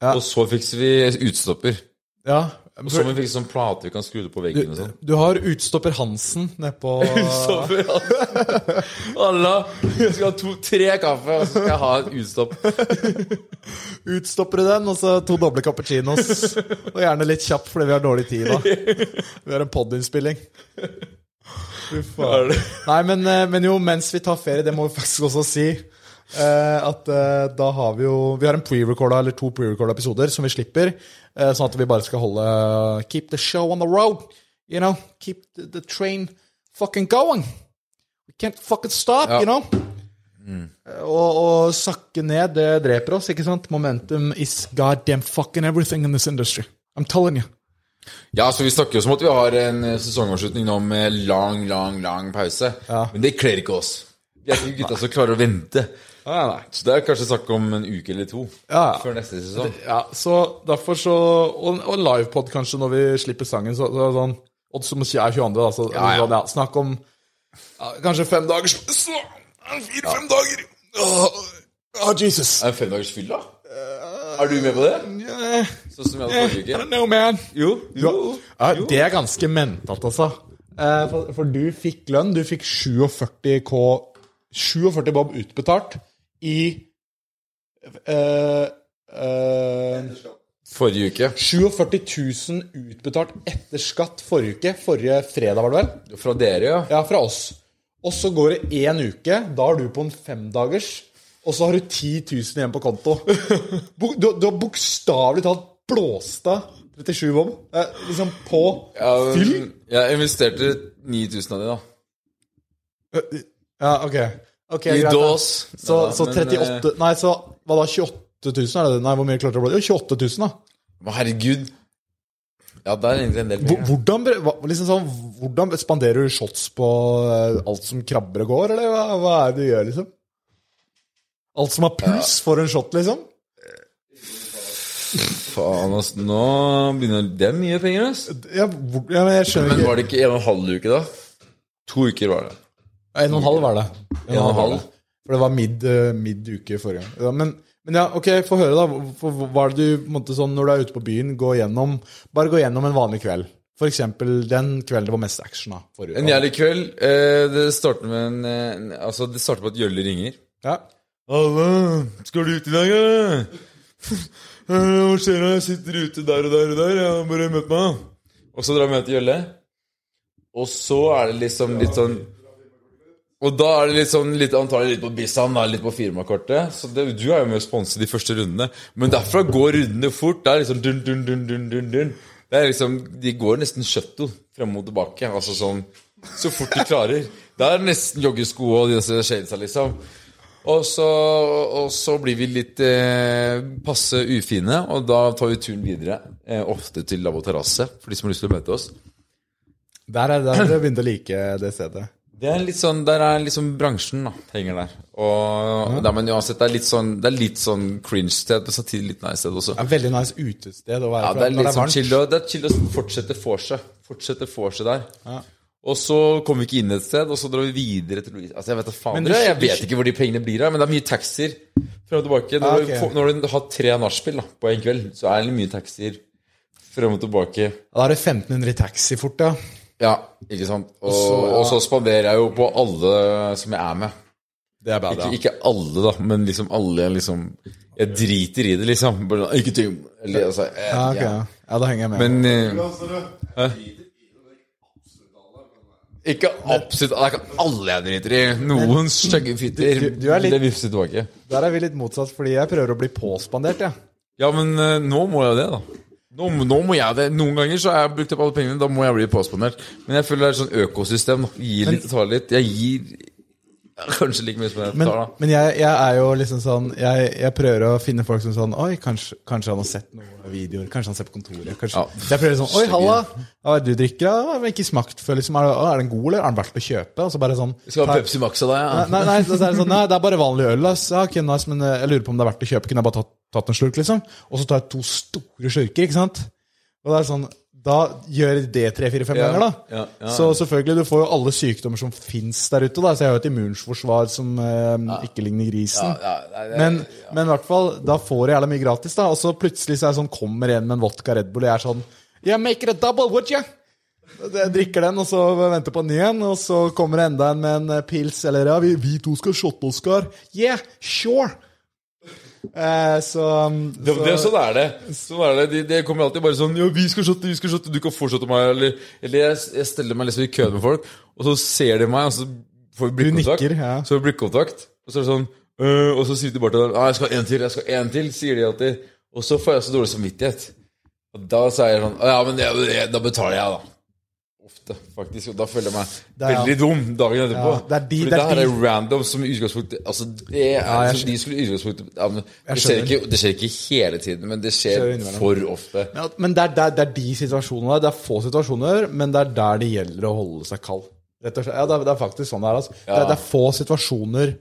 [SPEAKER 3] Ja.
[SPEAKER 4] Og så fikser vi utstopper.
[SPEAKER 3] Ja.
[SPEAKER 4] Og så må vi fikse sånn plate vi kan skru på veggen og sånn.
[SPEAKER 3] Du har utstopper Hansen nedpå
[SPEAKER 4] Utstopper, Hansen! Alla, jeg skal ha to, tre kaffe, og så skal jeg ha en utstopp.
[SPEAKER 3] Utstopper du den, og så to doble cappuccinos. Og gjerne litt kjapt, fordi vi har dårlig tid da. Vi har en podinnspilling. Fy faen. Nei, men, eh, men jo, mens vi tar ferie, det må vi faktisk også si, at eh, da har vi jo Vi har en pre-recorda, eller to pre-recorda episoder som vi slipper, eh, sånn at vi bare skal holde Keep the show on the road. You know? Keep the, train fucking going. We can't fucking stop,
[SPEAKER 4] Ja.
[SPEAKER 3] you know? Og, og sakke ned, det dreper oss, ikke sant? Momentum is goddamn fucking everything in this industry. I'm telling you.
[SPEAKER 4] Ja, så Vi snakker jo som at vi har en eh, sesongavslutning nå med lang, lang lang pause.
[SPEAKER 3] Ja.
[SPEAKER 4] Men det kler ikke oss. Vi er ikke gutta som klarer å vente. Så det er kanskje snakk om en uke eller to
[SPEAKER 3] Ja.
[SPEAKER 4] før neste sesong.
[SPEAKER 3] Ja, så derfor så Og, og livepod kanskje når vi slipper sangen, så, så sånn Og som er 22., da, så
[SPEAKER 4] Ja, ja.
[SPEAKER 3] Sånn, ja, snakk om kanskje fem dager så, Fire-fem dager! Åh, oh, Jesus.
[SPEAKER 4] Er det femdagers fyll, da? Er du med på det?
[SPEAKER 3] Yeah,
[SPEAKER 4] Sånn som jeg hadde forrige uke?
[SPEAKER 3] don't know, man.
[SPEAKER 4] Jo. jo.
[SPEAKER 3] Ja, det er ganske mentalt, altså. Eh, for, for du fikk lønn. Du fikk 47 K 47 bob utbetalt i uh, uh,
[SPEAKER 4] Forrige uke.
[SPEAKER 3] 47 000 utbetalt etter skatt forrige uke. Forrige fredag, var det vel?
[SPEAKER 4] Fra dere, ja.
[SPEAKER 3] Ja, fra oss. Og så går det én uke. Da er du på en femdagers. Og så har du 10 000 igjen på konto. Du, du har bokstavelig talt blåst av 37 bob. Eh, liksom på
[SPEAKER 4] ja
[SPEAKER 3] fyll.
[SPEAKER 4] Jeg investerte 9000 av de, da.
[SPEAKER 3] Ja, ok. Ok,
[SPEAKER 4] I
[SPEAKER 3] greit,
[SPEAKER 4] dås.
[SPEAKER 3] Så,
[SPEAKER 4] Ja,
[SPEAKER 3] så
[SPEAKER 4] men,
[SPEAKER 3] 38 Nei, så hva da? 28 000? Er det? Nei, hvor mye klarte du å bli? Jo, 28 000, da.
[SPEAKER 4] eh, Herregud. Ja, det er egentlig en del penger.
[SPEAKER 3] Hvordan, liksom sånn, hvordan spanderer du shots på eh, alt som krabber og går, eller hva, hva er det du gjør, liksom? Alt som har puls, får en shot, liksom?
[SPEAKER 4] Faen, ass. Nå begynner Det er mye penger, ass.
[SPEAKER 3] Ja, ja, men jeg skjønner
[SPEAKER 4] Men var det ikke en og en halv uke, da? To uker var det.
[SPEAKER 3] En og en halv var det.
[SPEAKER 4] En og en halv?
[SPEAKER 3] For det var mid, eh, mid uke forrige gang. Ja, men, men ja, ok, få høre, da. For, hva er det du, måte, sånn, når du er ute på byen, gå gjennom Bare gå gjennom en vanlig kveld. For eksempel den kvelden det var mest action. da forrige
[SPEAKER 4] En jævlig kveld. Eh, det starter med en, eh, Altså, det starter på at Jølle ringer.
[SPEAKER 3] Ja.
[SPEAKER 4] Alle, skal du ut i dag, eller? Hva skjer da? Jeg sitter ute der og der og der. Jeg har bare møtt meg. Og så drar vi med til Jølle. Og så er det liksom litt sånn Og da er det litt sånn litt, antagelig litt på Bissan, litt på firmakortet. Så det, du er jo med å sponse de første rundene. Men derfra går rundene fort. Det er liksom dun, dun, dun, dun, dun, dun. Det er liksom, De går nesten shuttle frem og tilbake. Altså sånn Så fort de klarer. Det er nesten joggesko og disse shadesa, liksom. Og så, og så blir vi litt eh, passe ufine, og da tar vi turen videre. Eh, ofte til Lavvo terrasse, for de som har lyst til å møte oss.
[SPEAKER 3] Der er der begynt å like det stedet.
[SPEAKER 4] Det er litt sånn, Der er liksom bransjen da, henger der. Og der, man uansett, det er litt sånn, det er litt sånn cringe-sted, men samtidig litt nice sted også.
[SPEAKER 3] Det er veldig nice utested å være
[SPEAKER 4] Ja, det er litt
[SPEAKER 3] det er
[SPEAKER 4] sånn chill, og det er chill å fortsette vorset. Fortsette vorset der.
[SPEAKER 3] Ja.
[SPEAKER 4] Og så kommer vi ikke inn et sted, og så drar vi videre til Louise. Altså, jeg vet faen,
[SPEAKER 3] du-
[SPEAKER 4] jeg vet ikke hvor de pengene blir av, men det er mye taxier frem og tilbake. Når,
[SPEAKER 3] Ah,
[SPEAKER 4] du,
[SPEAKER 3] ok.
[SPEAKER 4] får- når du har tre nachspiel på en kveld, så er det mye taxier frem og tilbake.
[SPEAKER 3] Da er det 1500 i taxi fort, ja.
[SPEAKER 4] Ja, ikke sant? Og,
[SPEAKER 3] så- ja.
[SPEAKER 4] og så spanderer jeg jo på alle som jeg er med.
[SPEAKER 3] Det er bad,
[SPEAKER 4] Ikke,
[SPEAKER 3] ja.
[SPEAKER 4] ikke alle, da, men liksom alle liksom Jeg driter i det, liksom. Sånn, ikke tenk Eller altså jeg,
[SPEAKER 3] Ja, ok.
[SPEAKER 4] ja.
[SPEAKER 3] ja, da henger jeg med.
[SPEAKER 4] Men eh, Ikke absolutt Det er ikke alle jeg driter i. Noen stygge fitter.
[SPEAKER 3] du- du er litt-
[SPEAKER 4] Det vifser tilbake.
[SPEAKER 3] Der er vi litt motsatt, fordi jeg prøver å bli påspandert, jeg.
[SPEAKER 4] Ja, men uh, nå må jeg det, da. Nå, nå må jeg det. Noen ganger så har jeg brukt opp alle pengene. Da må jeg bli påspandert. Men jeg føler det er et sånn økosystem. Gi litt tar litt. Jeg gir kanskje like mye som jeg
[SPEAKER 3] Men,
[SPEAKER 4] tar, da.
[SPEAKER 3] men jeg, jeg er jo liksom sånn jeg, jeg prøver å finne folk som sånn Oi, kanskje, kanskje han har sett noen videoer. Kanskje han ser på kontoret. Kanskje.
[SPEAKER 4] Ja.
[SPEAKER 3] Jeg prøver sånn Oi, halla! Hva er det du drikker, ja? Har ikke smakt før, liksom. Er, er den god, eller er den verdt å kjøpe? Og så bare sånn
[SPEAKER 4] skal ha Pepsi Max av deg, ja.
[SPEAKER 3] Nei, nei, nei, så er det sånn, nei, det er bare vanlig øl. Ass. Ja, okay, nice, men eh, jeg lurer på om det er verdt å kjøpe. Kunne jeg bare tatt, tatt en slurk, liksom? Og så tar jeg to store slurker, ikke sant? Og det er sånn, Da gjør det tre-fire-fem
[SPEAKER 4] Ja,
[SPEAKER 3] ganger, da.
[SPEAKER 4] ja, ja.
[SPEAKER 3] Så selvfølgelig, du får jo alle sykdommer som fins der ute. da Så jeg har jo et immunforsvar som eh, ikke ligner grisen.
[SPEAKER 4] Det-
[SPEAKER 3] Men, men i hvert fall, da får jeg jævla mye gratis, da. Og så plutselig så er jeg sånn, kommer en med en vodka Red Bull, og jeg er sånn Yeah, make it a double, would you? Jeg drikker den, og så venter på en ny en, og så kommer det enda en med en eh, pils, eller ja, vi, vi to skal shotte Oscar. Yeah, sure! Eh, så,
[SPEAKER 4] Det, det, sånn er det. Sånn er det. De, de kommer alltid bare sånn Ja, vi skal shotte, vi skal shotte, du kan fortsette meg. Eller, eller jeg, jeg steller meg liksom i køen med folk, og så ser de meg, og så får vi blikkontakt.
[SPEAKER 3] nikker, ja.
[SPEAKER 4] Så får vi blikkontakt, og så er det sånn «Øh», Og så sier de bare til dem «Ah, 'Jeg skal en til, jeg skal en til', sier de alltid. Og så får jeg så dårlig samvittighet. Og da sier jeg sånn «Ah, 'Ja, men det, det, da betaler jeg, da'. Ofte, faktisk. Og da føler jeg meg
[SPEAKER 3] er-
[SPEAKER 4] veldig dum dagen etterpå.
[SPEAKER 3] Ja, det er de-
[SPEAKER 4] Fordi
[SPEAKER 3] det er de-
[SPEAKER 4] er random som utgangspunkt Altså, det er
[SPEAKER 3] Ja,
[SPEAKER 4] som de skulle utgangspunkt ja, det, skjer ikke, det skjer ikke hele tiden, men det
[SPEAKER 3] Skjer
[SPEAKER 4] skjer for ofte.
[SPEAKER 3] Ja, men det er, det, er, det er de situasjonene. Det er få situasjoner, men det er der det gjelder å holde seg kald. Slett. Ja, det er, faktisk sånn det er. Altså. Det er få situasjoner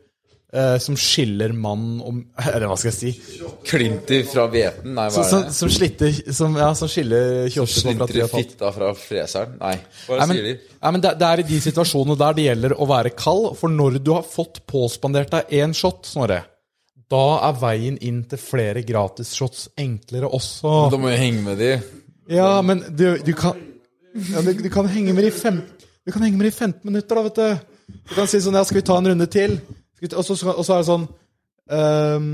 [SPEAKER 3] eh, som skiller mann og Eller hva skal jeg si?
[SPEAKER 4] Klinter fra hveten? Nei, hva
[SPEAKER 3] Som,
[SPEAKER 4] er det?
[SPEAKER 3] som, slitter, som, ja, som skiller 28 fra 3,5.
[SPEAKER 4] fitta fra freseren? Nei, hva
[SPEAKER 3] Nei, men,
[SPEAKER 4] sier de?
[SPEAKER 3] nei, men det, det er i de situasjonene der det gjelder å være kald. For når du har fått påspandert deg én shot, Snorre, da er veien inn til flere gratisshots enklere også.
[SPEAKER 4] Da må jeg henge med de.
[SPEAKER 3] Ja, men du, du kan ja, du, du kan henge med i fem, Du kan henge med i 15 minutter, da, vet du. Du kan si sånn Ja, skal vi ta en runde til? Og, så, er det sånn um,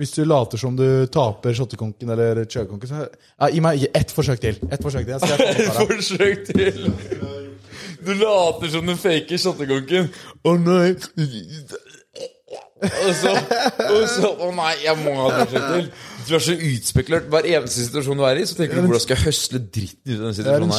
[SPEAKER 3] Hvis du later som du taper shottekonken eller chugkonken, så ja, Gi meg ett forsøk til. Ett forsøk til. Jeg jeg.
[SPEAKER 4] Forsøk til! Du later som du faker shottekonken. Å nei Og så, og så Å nei, jeg må ha et forsøk til. Du er så utspekulert. Hver eneste situasjon du er i, så tenker du hvordan skal jeg høsle dritten ut av den
[SPEAKER 3] Jeg en
[SPEAKER 4] situasjonen her.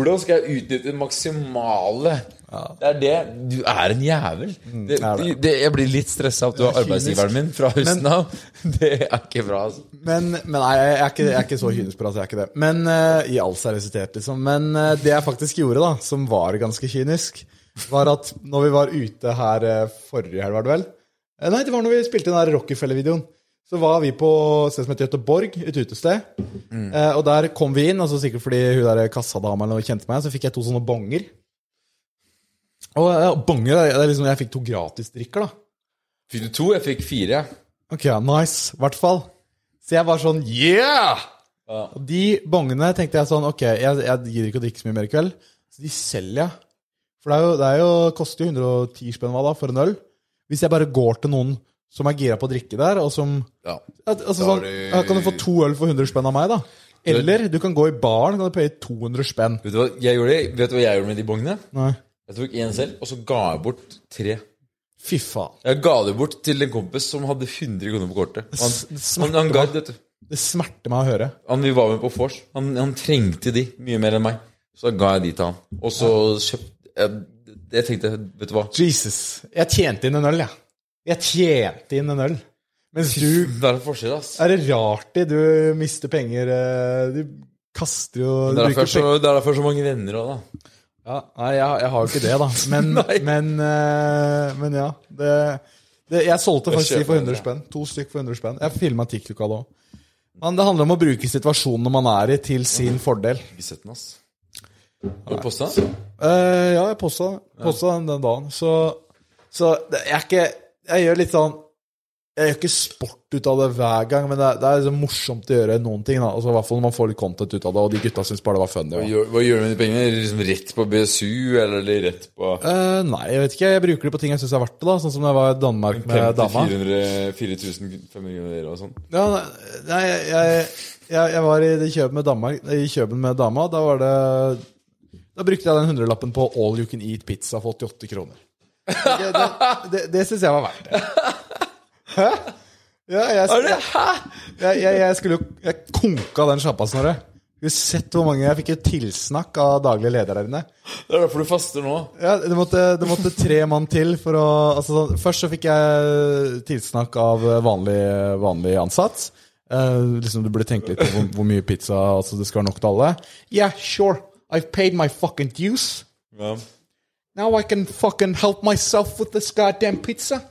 [SPEAKER 4] Hvordan skal jeg utnytte det maksimale? Det er det. Du er en jævel. Det,
[SPEAKER 3] er det.
[SPEAKER 4] det, jeg blir litt stressa at du har
[SPEAKER 3] er
[SPEAKER 4] arbeidsgiveren min fra høsten av. Det er ikke bra, altså.
[SPEAKER 3] Men, men nei, jeg er, ikke, jeg er ikke så kynisk på det. Jeg er ikke det. Men uh, I all seriøsitet, liksom. Men uh, det jeg faktisk gjorde, da, som var ganske kynisk, var at når vi var ute her uh, forrige helg, var det vel? Nei, det var når vi spilte den Rockefeller-videoen. Så var vi på et sted som heter Göteborg, et utested. Eh, og der kom vi inn, altså sikkert fordi hun der kassadama kjente meg, så fikk jeg to sånne bonger. Og bange, det er liksom, jeg fikk to gratisdrikker, da.
[SPEAKER 4] Fikk du to? Jeg fikk fire.
[SPEAKER 3] Ok, nice. I hvert fall. Så jeg var sånn Yeah!
[SPEAKER 4] Ja.
[SPEAKER 3] Og de bongene tenkte jeg sånn Ok, jeg, jeg gidder ikke å drikke så mye mer i kveld, så de selger jeg. For det, er jo, det er jo, koster jo 110 spenn hva da, for en øl. Hvis jeg bare går til noen som er gira på å drikke der, og som
[SPEAKER 4] Ja.
[SPEAKER 3] altså, sånn,
[SPEAKER 4] du-
[SPEAKER 3] ja, Kan du få to øl for 100 spenn av meg, da? Eller du kan gå i baren og paye 200 spenn.
[SPEAKER 4] Vet du hva jeg gjorde? Vet du hva jeg gjorde med de bongene?
[SPEAKER 3] Nei.
[SPEAKER 4] Jeg tok én selv, og så ga jeg bort tre.
[SPEAKER 3] Fy faen.
[SPEAKER 4] Jeg ga det bort til en kompis som hadde 100 kroner på kortet. Han,
[SPEAKER 3] det,
[SPEAKER 4] smerter han, han ga.
[SPEAKER 3] Det smerter meg å høre.
[SPEAKER 4] Han vi var med på vors. Han, han trengte de mye mer enn meg. Så da ga jeg de til han. Og så kjøpte jeg, jeg tenkte, vet du hva
[SPEAKER 3] Jesus. Jeg tjente inn en øl, jeg. Jeg tjente inn en øl. Mens du
[SPEAKER 4] Det er en forskjell, ass.
[SPEAKER 3] Er det rart det? du mister penger eh, Du kaster jo
[SPEAKER 4] er det er derfor så mange venner òg, da.
[SPEAKER 3] Ja, nei, jeg, jeg har jo ikke det, da. Men, men, uh, men ja. Det, det, jeg solgte faktisk de for 100 spenn. To stykk for 100 spenn. Jeg filma TikTok av det òg. Men det handler om å bruke situasjonen man er i, til sin fordel.
[SPEAKER 4] Har du posta den?
[SPEAKER 3] Eh, ja, jeg posta, posta den den dagen. Så, så det, jeg er ikke Jeg gjør litt sånn Jeg gjør ikke sport ut av det hver gang, men det er, det er liksom morsomt å gjøre noen ting. Da. Altså, I hvert fall når man får litt content ut av det, og de gutta syns bare det var funny.
[SPEAKER 4] Hva hva gjør du med de pengene? Liksom rett på BSU, eller eller rett på
[SPEAKER 3] uh, nei, jeg vet ikke. Jeg bruker det på ting jeg syns er verdt det. da Sånn som da jeg var i Danmark med dama.
[SPEAKER 4] 400 4500 og sånn?
[SPEAKER 3] Ja, nei, jeg, jeg, jeg, var i Køben med Danmark I Køben med dama. Da var det Da brukte jeg den hundrelappen på all you can eat pizza for 88 kroner. Det, det, det, det syns jeg var verdt det. Hæ? Ja, jeg, jeg, jeg, jeg, jeg skulle jo Jeg konka den sjappa, Snorre. Du har sett hvor mange Jeg fikk jo tilsnakk av daglig leder der inne.
[SPEAKER 4] Det er derfor du faster nå.
[SPEAKER 3] Ja, det måtte, det måtte tre mann til for å altså, sånn, Først så fikk jeg tilsnakk av vanlig, vanlig ansatt. Uh, liksom Du burde tenke litt på hvor, hvor mye pizza altså, det skal være nok til alle. Yeah, sure. I've paid my fucking dues.
[SPEAKER 4] Ja.
[SPEAKER 3] Now I can fucking help myself with this goddamn pizza.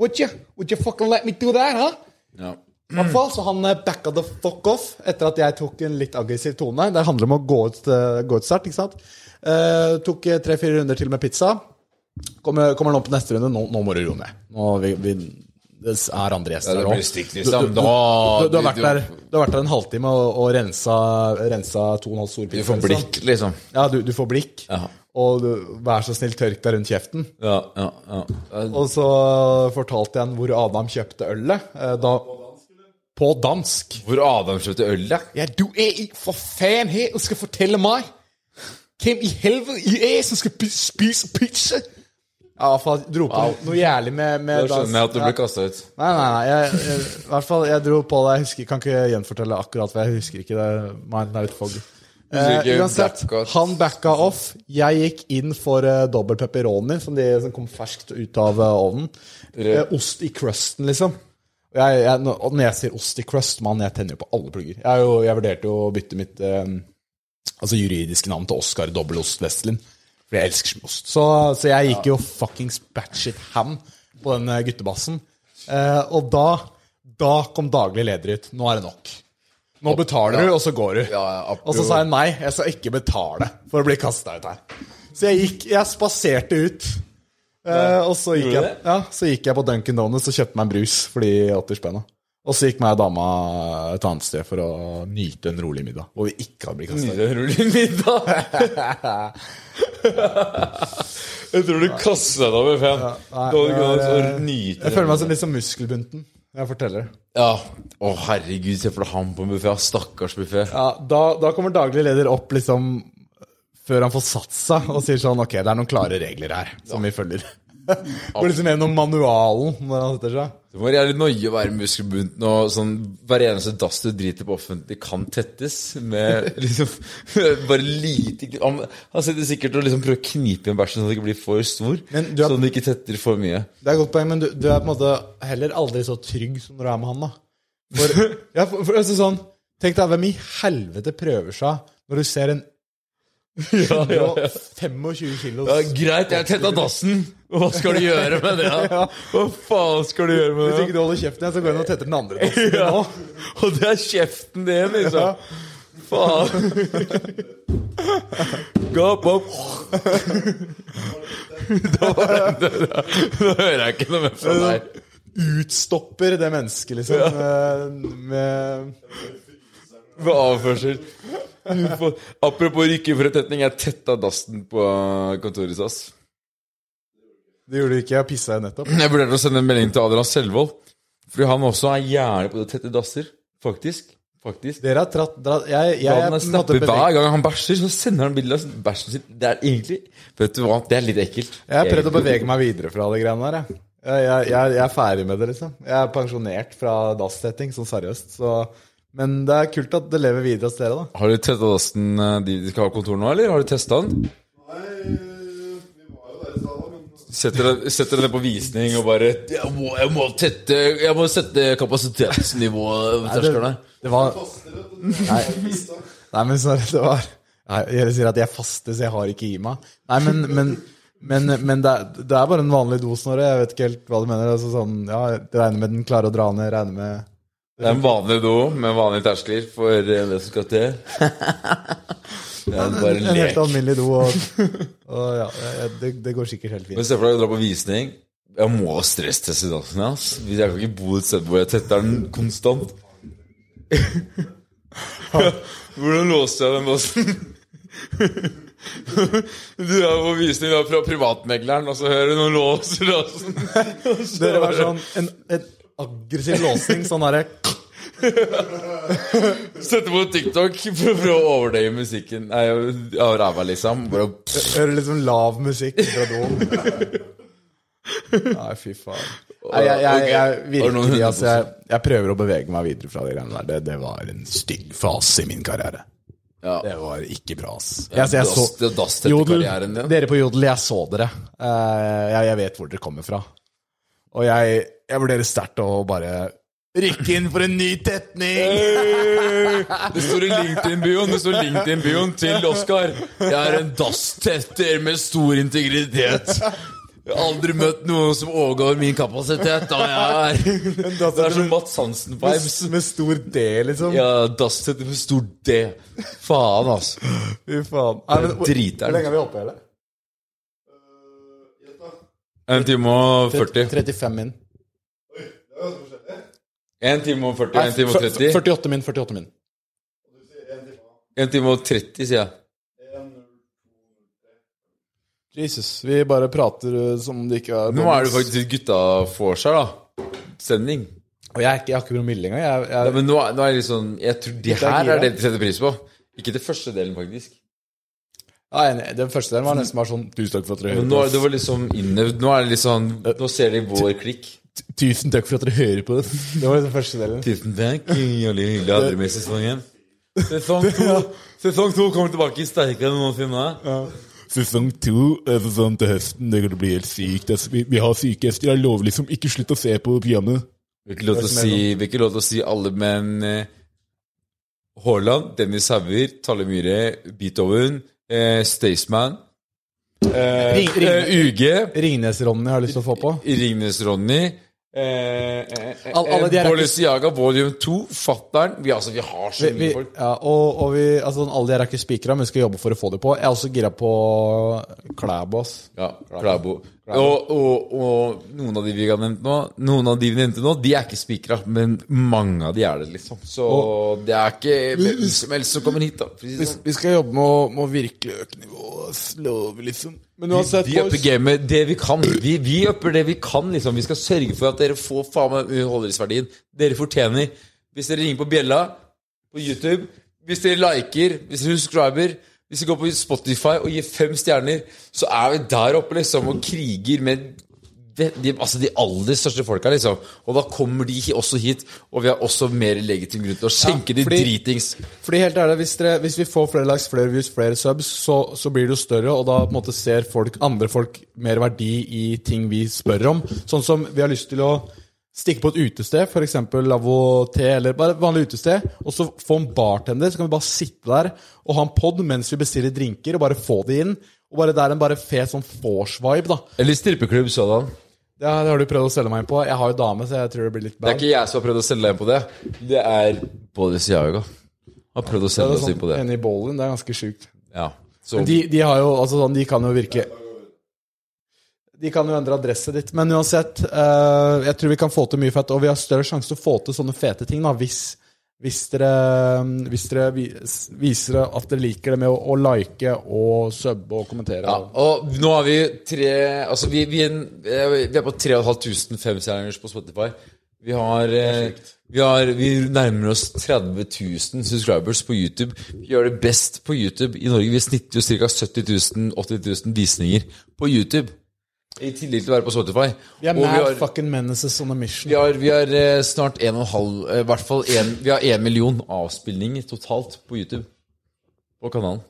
[SPEAKER 3] Would you? Would you fucking let me do that, huh?
[SPEAKER 4] ja.
[SPEAKER 3] I hvert fall, så han eh, backa the fuck off etter at jeg tok en litt aggressiv tone. Det handler om å gå ut, eh, gå ut start, ikke sant. Uh, tok tre-fire runder til med pizza. Kommer, kommer opp på neste runde. Nå, nå må du roe ned. Nå, vi, vi, det er andre gjester òg.
[SPEAKER 4] liksom.
[SPEAKER 3] du, du, du, du, har vært der, en halvtime og, og rensa, rensa to og en halv stor
[SPEAKER 4] Du får blikk, liksom.
[SPEAKER 3] Ja, du, du får blikk.
[SPEAKER 4] Ja.
[SPEAKER 3] Og du, vær så snill, tørk deg rundt kjeften.
[SPEAKER 4] Ja, ja, ja.
[SPEAKER 3] Og så fortalte jeg ham hvor Adam kjøpte ølet. eh, Da, på dansk.
[SPEAKER 4] Hvor Adam kjøpte øl, ja.
[SPEAKER 3] Du er i for faen her og skal fortelle meg hvem i helvete i er som skal spise pizza? Ja, hvert fall dro på noe, noe jævlig med, med
[SPEAKER 4] Da skjønner jeg at du ble kasta ut.
[SPEAKER 3] Nei, nei, nei. Jeg, jeg, I hvert fall, jeg dro på det. Jeg husker, kan ikke gjenfortelle akkurat, for jeg husker ikke det. Mind er litt Eh,
[SPEAKER 4] ikke
[SPEAKER 3] uansett, han backa off. Jeg gikk inn for uh, dobbel pepperoni, som, de, som kom ferskt ut av uh, ovnen. Eh, ost i crusten, liksom. Jeg, jeg, når- jeg sier ost i crust, mann, jeg tenner jo på alle plugger. Jeg, jo, jeg vurderte jo å bytte mitt eh, altså juridiske navn til Oskar Dobbelost Westlin. For jeg elsker ost. Så, så jeg gikk jo fuckings batshit ham på den eh, guttebassen. Eh, og da, da kom daglig leder ut. Nå er det nok. Nå betaler du, og så går du. Og så sa jeg nei, jeg skal ikke betale for å bli kasta ut her. Så jeg gikk, jeg spaserte ut. Eh, og så gikk, jeg, ja, så gikk jeg på Dunkin' Donuts og kjøpte meg en brus for de 80 spenna. Og så gikk meg og dama et annet sted for å nyte en rolig middag. Hvor vi ikke hadde blitt kasta ut.
[SPEAKER 4] en rolig middag. Jeg tror du kasta deg over
[SPEAKER 3] nei, er,
[SPEAKER 4] nyte
[SPEAKER 3] Jeg føler meg som litt som muskelbunten. Jeg forteller.
[SPEAKER 4] Ja. Å, herregud, se for deg han på en buffé. Stakkars buffé.
[SPEAKER 3] Ja, da, da kommer daglig leder opp liksom før han får satt seg, og sier sånn Ok, det er noen klare regler her som vi følger. Går liksom gjennom manualen når han setter seg.
[SPEAKER 4] Det må jævlig nøye å være muskelbunten og sånn Hver eneste dass du driter på offentlig, kan tettes med liksom Bare lite Han, han sitter sikkert og liksom prøver å knipe igjen bæsjen sånn at den ikke blir for stor.
[SPEAKER 3] Er, så
[SPEAKER 4] Sånn den ikke tetter for mye.
[SPEAKER 3] Det er et godt poeng, men du, du er på en måte heller aldri så trygg som når du er med han, da. For, ja, for, for altså sånn Tenk deg, hvem i helvete prøver seg når du ser en 125 kilos
[SPEAKER 4] Ja, Greit, jeg tetta dassen. Hva skal du gjøre med det? da? Hva faen skal du gjøre med det?
[SPEAKER 3] Hvis ikke du holder kjeften så går jeg og tetter den andre dassen
[SPEAKER 4] Ja.
[SPEAKER 3] nå.
[SPEAKER 4] Og det er kjeften din, liksom. Faen. Gap opp. Da det Da hører jeg ikke noe mer fra deg.
[SPEAKER 3] Utstopper det mennesket, liksom. Med, med
[SPEAKER 4] Med avførsel. Apropos rykke for etterretning, jeg tetta dassen på kontoret SAS.
[SPEAKER 3] Det gjorde du ikke. Jeg pissa nettopp.
[SPEAKER 4] Jeg vurderte å sende en melding til Adrian Selvold. Fordi han også er gjerne på det tette dasser, faktisk. Faktisk.
[SPEAKER 3] Dere har tratt dratt, Jeg, jeg, en
[SPEAKER 4] snapper Hver gang han bæsjer, så sender han bilde av bæsjen sin. Det er egentlig Vet du hva, det er litt ekkelt.
[SPEAKER 3] Jeg har prøvd å bevege meg videre fra de greiene der. Jeg. Jeg, jeg, jeg, jeg er ferdig med det, liksom. Jeg er pensjonert fra dassetting, sånn seriøst. Så, men det er kult at det lever videre hos dere, da.
[SPEAKER 4] Har du testa dassen eh, de de skal ha kontor nå, eller har du testa den? Setter deg, setter deg ned på visning og bare Jeg må, jeg må, tette, jeg må sette kapasitetsnivået terskelen her.
[SPEAKER 3] Det var Nei, nei men snarere, det var Nei, Jeg sier at jeg faster, så jeg har ikke i meg. Nei, men, men, men, men det, er, det er bare en vanlig dos, Snorre. Jeg vet ikke helt hva du mener. Altså, sånn, ja, regner med den klarer å dra ned, regner med
[SPEAKER 4] Det er en vanlig do med vanlige terskler for eh, det som skal til. Det er bare
[SPEAKER 3] En
[SPEAKER 4] en
[SPEAKER 3] helt alminnelig do, og, og ja, det, det går sikkert helt
[SPEAKER 4] Men
[SPEAKER 3] fint.
[SPEAKER 4] se for deg å dra på visning. Jeg må stressteste dassen hans. Hvis jeg kan ikke bo et sted hvor jeg tetter den konstant. Hvordan låser jeg den dassen? Du er på visning da fra privatmegleren, og så hører du noen låser dassen.
[SPEAKER 3] Dere var sånn en, en aggressiv låsning, sånn derre
[SPEAKER 4] Sette på TikTok for å prøve å overdøye musikken Nei, av ræva, liksom. Bare
[SPEAKER 3] Hører liksom lav musikk fra doen. Nei, fy faen. Nei, jeg, jeg, jeg, virkelig, altså, jeg, jeg prøver å bevege meg videre fra de greiene der. Det, det var en stygg fase i min karriere.
[SPEAKER 4] Ja.
[SPEAKER 3] Det var ikke bra, ass. Jeg så-
[SPEAKER 4] det er dass etter
[SPEAKER 3] Jodel,
[SPEAKER 4] karrieren din.
[SPEAKER 3] Dere på Jodel, jeg så dere. Uh, Jeg, jeg vet hvor dere kommer fra. Og jeg, jeg vurderer sterkt å bare rykke inn for en ny tetning!
[SPEAKER 4] Det står i LinkedIn-bioen LinkedIn-bioen til Oskar. Jeg er en dasstetter med stor integritet. Jeg har aldri møtt noen som overgår min kapasitet. Da jeg er Det er som Mats Hansen-vibes.
[SPEAKER 3] Med stor D, liksom.
[SPEAKER 4] Ja, dasstetter med stor D. Faen, altså.
[SPEAKER 3] Fy faen. Nei, men, hvor, hvor lenge har vi oppe, eller?
[SPEAKER 4] En time og 40.
[SPEAKER 3] 35 min.
[SPEAKER 4] En time og 40, en time og 30.
[SPEAKER 3] 48 min, 48 min.
[SPEAKER 4] En time og 30, sier jeg.
[SPEAKER 3] Jesus, vi bare prater uh, som om det ikke er
[SPEAKER 4] Nå er det faktisk gutta får seg, da. Sending.
[SPEAKER 3] Og jeg, er ikke, jeg har ikke promille engang. Jeg, jeg...
[SPEAKER 4] Nei, men nå, er- nå er det litt sånn Jeg tror
[SPEAKER 3] er
[SPEAKER 4] her er det de setter pris på. Ikke det første delen, faktisk.
[SPEAKER 3] ja, enig. Den første delen var nesten bare sånn Tusen takk for at dere hører
[SPEAKER 4] nå,
[SPEAKER 3] på
[SPEAKER 4] er- det var liksom innøvd. Nå er det sånn Nå ser de vår klikk.
[SPEAKER 3] Tusen takk for at dere hører på det. Det var den første delen.
[SPEAKER 4] Tusen takk. Jævlig hyggelig å ha dere med i sesongen. Sesong to Sesong to kommer tilbake sterkere enn noensinne.
[SPEAKER 5] Sesong to sånn til høsten, det kommer til å bli helt sykt. Vi, vi har syke gjester. Jeg lover liksom ikke slutt å se på programmet.
[SPEAKER 4] har ikke si, ikke lov til å si alle, men eh, Haaland, Dennis Hauger, Talle Myhre, Beethoven, eh, Staysman, eh,
[SPEAKER 3] Ring- ring-
[SPEAKER 4] eh, UG,
[SPEAKER 3] Ringnes-Ronny har jeg lyst til å få på.
[SPEAKER 4] Ringnes-Ronny eh, eh,
[SPEAKER 3] eh, alle de her er ikke-
[SPEAKER 4] Bolesiaga, Volume 2, Fattern vi, altså, vi har så mye
[SPEAKER 3] vi,
[SPEAKER 4] folk.
[SPEAKER 3] ja, og, og vi, altså, alle de her er ikke spikra, men vi skal jobbe for å få dem på. Jeg er også gira på Klæbo. ass.
[SPEAKER 4] Ja, Klæbo. Og, og, og noen av de vi har nevnt nå, Noen av de vi nevnte nå, de er ikke spikra, men mange av de er det, liksom. Så det er ikke hvem som helst som kommer hit, da. for å si det
[SPEAKER 3] Vi,
[SPEAKER 4] sånn.
[SPEAKER 3] vi skal jobbe med å, med å virkelig øke nivået. ass. Lover, liksom. Men uansett,
[SPEAKER 4] Vi upper
[SPEAKER 3] boys,
[SPEAKER 4] gamet det vi kan. Vi, vi upper det vi kan, liksom. Vi skal sørge for at dere får faen meg underholdningsverdien dere fortjener. Hvis dere ringer på bjella på YouTube, hvis dere liker, hvis dere subscriber, hvis dere går på Spotify og gir fem stjerner, så er vi der oppe, liksom, og kriger med de, de, altså de aller største folka, liksom. Og da kommer de også hit, og vi har også mer legitim grunn til å skjenke de
[SPEAKER 3] fordi-
[SPEAKER 4] dritings.
[SPEAKER 3] Fordi helt ærlig, hvis, dere, hvis vi får flere likes, flere views, flere subs, så, så blir det jo større, og da på en måte ser folk, andre folk mer verdi i ting vi spør om. Sånn som vi har lyst til å stikke på et utested, f.eks. Lavvo Te, eller bare et vanlig utested, og så få en bartender, så kan vi bare sitte der og ha en pod mens vi bestiller drinker, og bare få det inn. Og bare Det er en bare fet sånn vors-vibe, da.
[SPEAKER 4] Eller strippeklubb sådan.
[SPEAKER 3] Har, det har du prøvd å selge meg inn på. Jeg har jo dame, så jeg tror det blir litt
[SPEAKER 4] Det er ikke jeg som har prøvd å selge deg inn på det. Det er både Bolesiaga. Har prøvd å selge oss inn på
[SPEAKER 3] sånn,
[SPEAKER 4] det.
[SPEAKER 3] Enig i bowlen, det er ganske sjukt.
[SPEAKER 4] Ja. Så
[SPEAKER 3] Men de, de har jo altså sånn, De kan jo virke De kan jo endre adresset ditt. Men uansett, uh, jeg tror vi kan få til mye fett. Og vi har større sjanse til å få til sånne fete ting da, hvis, hvis dere, hvis dere viser at dere liker det med å, å like og subbe og kommentere.
[SPEAKER 4] ja, og nå har vi tre Altså, vi, vi, er, vi er på 3500 femstjerners på Spotify. Vi har, eh, vi har Vi nærmer oss 30 000 subscribers på YouTube. Vi gjør det best på YouTube i Norge. Vi snitter jo ca. 70 000-80 000 visninger på YouTube. I tillegg til å være på Spotify.
[SPEAKER 3] Vi er
[SPEAKER 4] Og
[SPEAKER 3] mad
[SPEAKER 4] har-
[SPEAKER 3] fucking menaces on a mission.
[SPEAKER 4] Vi har, vi har eh, snart en og en halv eh, I hvert fall en, Vi har én million avspillinger totalt på YouTube. På kanalen.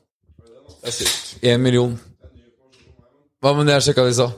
[SPEAKER 4] Det er sykt. Én million. Hva med det jeg sjekka de sa?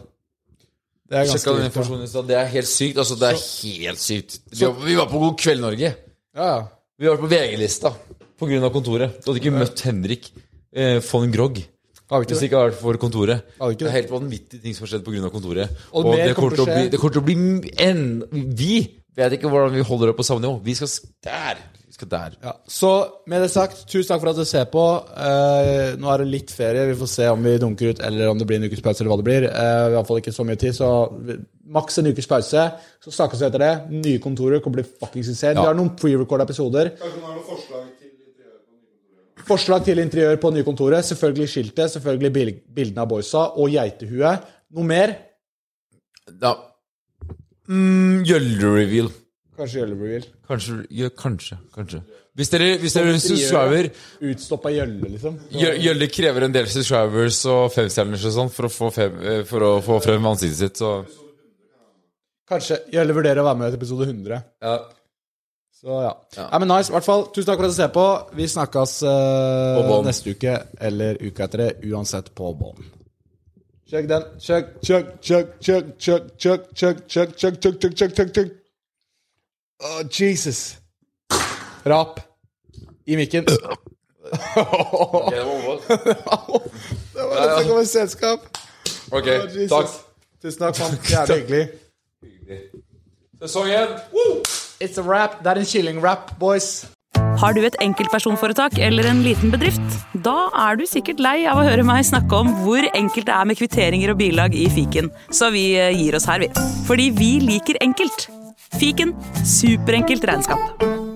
[SPEAKER 3] Det er ganske
[SPEAKER 4] stad. Det er helt sykt. Altså, det er helt sykt. Vi var, vi var på God kveld, Norge.
[SPEAKER 3] Ja, ja.
[SPEAKER 4] Vi var på VG-lista av kontoret. Du hadde ikke møtt Henrik eh, von Grogg.
[SPEAKER 3] Har vi ikke
[SPEAKER 4] Hvis ikke vært for kontoret.
[SPEAKER 3] Har vi ikke
[SPEAKER 4] Det er helt vanvittige ting som har skjedd pga. kontoret.
[SPEAKER 3] Og
[SPEAKER 4] Og, det kommer til å bli, det kommer til å bli en, Vi vet ikke hvordan vi holder det på samme nivå. Vi skal der. Vi skal der.
[SPEAKER 3] Ja. Så med det sagt, tusen takk for at du ser på. Eh, nå er det litt ferie. Vi får se om vi dunker ut, eller om det blir en ukes pause, eller hva det blir. Eh, vi har i fall ikke så mye tid, så vi- maks en ukes pause. Så snakkes vi etter det. Nye kontorer kommer til å bli fucking Ja. Vi har noen pre-record episoder. Forslag til interiør på nye kontoret. Selvfølgelig skiltet, selvfølgelig bildene av boysa og geitehue. Noe mer?
[SPEAKER 4] Da mm, Gjølle-reveal.
[SPEAKER 3] Kanskje Gjølle-reveal.
[SPEAKER 4] Kanskje, ja, kanskje, kanskje. Hvis dere, hvis dere er subscriber
[SPEAKER 3] Utstoppa Gjølle, liksom.
[SPEAKER 4] Gjø- Gjølle krever en del subscribers og femstjerners og sånn for eh, for å få frem ansiktet sitt, så
[SPEAKER 3] Kanskje Gjølle vurderer å være med i episode 100.
[SPEAKER 4] ja.
[SPEAKER 3] Så ja. ja. men nice. I hvert fall, tusen takk for at du ser på. Vi snakkes
[SPEAKER 4] uh,
[SPEAKER 3] neste uke eller uka etter det. Uansett på bånd. Chugg den. Chugg, chugg, chugg, chugg, chugg, chugg, chugg, chugg, chugg, chugg, chugg, chugg, chugg, chugg. Oh, Jesus. Rap. I mikken. Det var dette kommer selskap.
[SPEAKER 4] Ok,
[SPEAKER 3] Oh,
[SPEAKER 4] takk.
[SPEAKER 3] Tusen takk, mann. Jævlig hyggelig.
[SPEAKER 4] Sesong én.
[SPEAKER 3] It's a rap. Det er en kylling-rap, boys.
[SPEAKER 6] Har du et enkeltpersonforetak eller en liten bedrift? Da er du sikkert lei av å høre meg snakke om hvor enkelt det er med kvitteringer og bilag i fiken, så vi eh, gir oss her, vi. Fordi vi liker enkelt. Fiken superenkelt regnskap.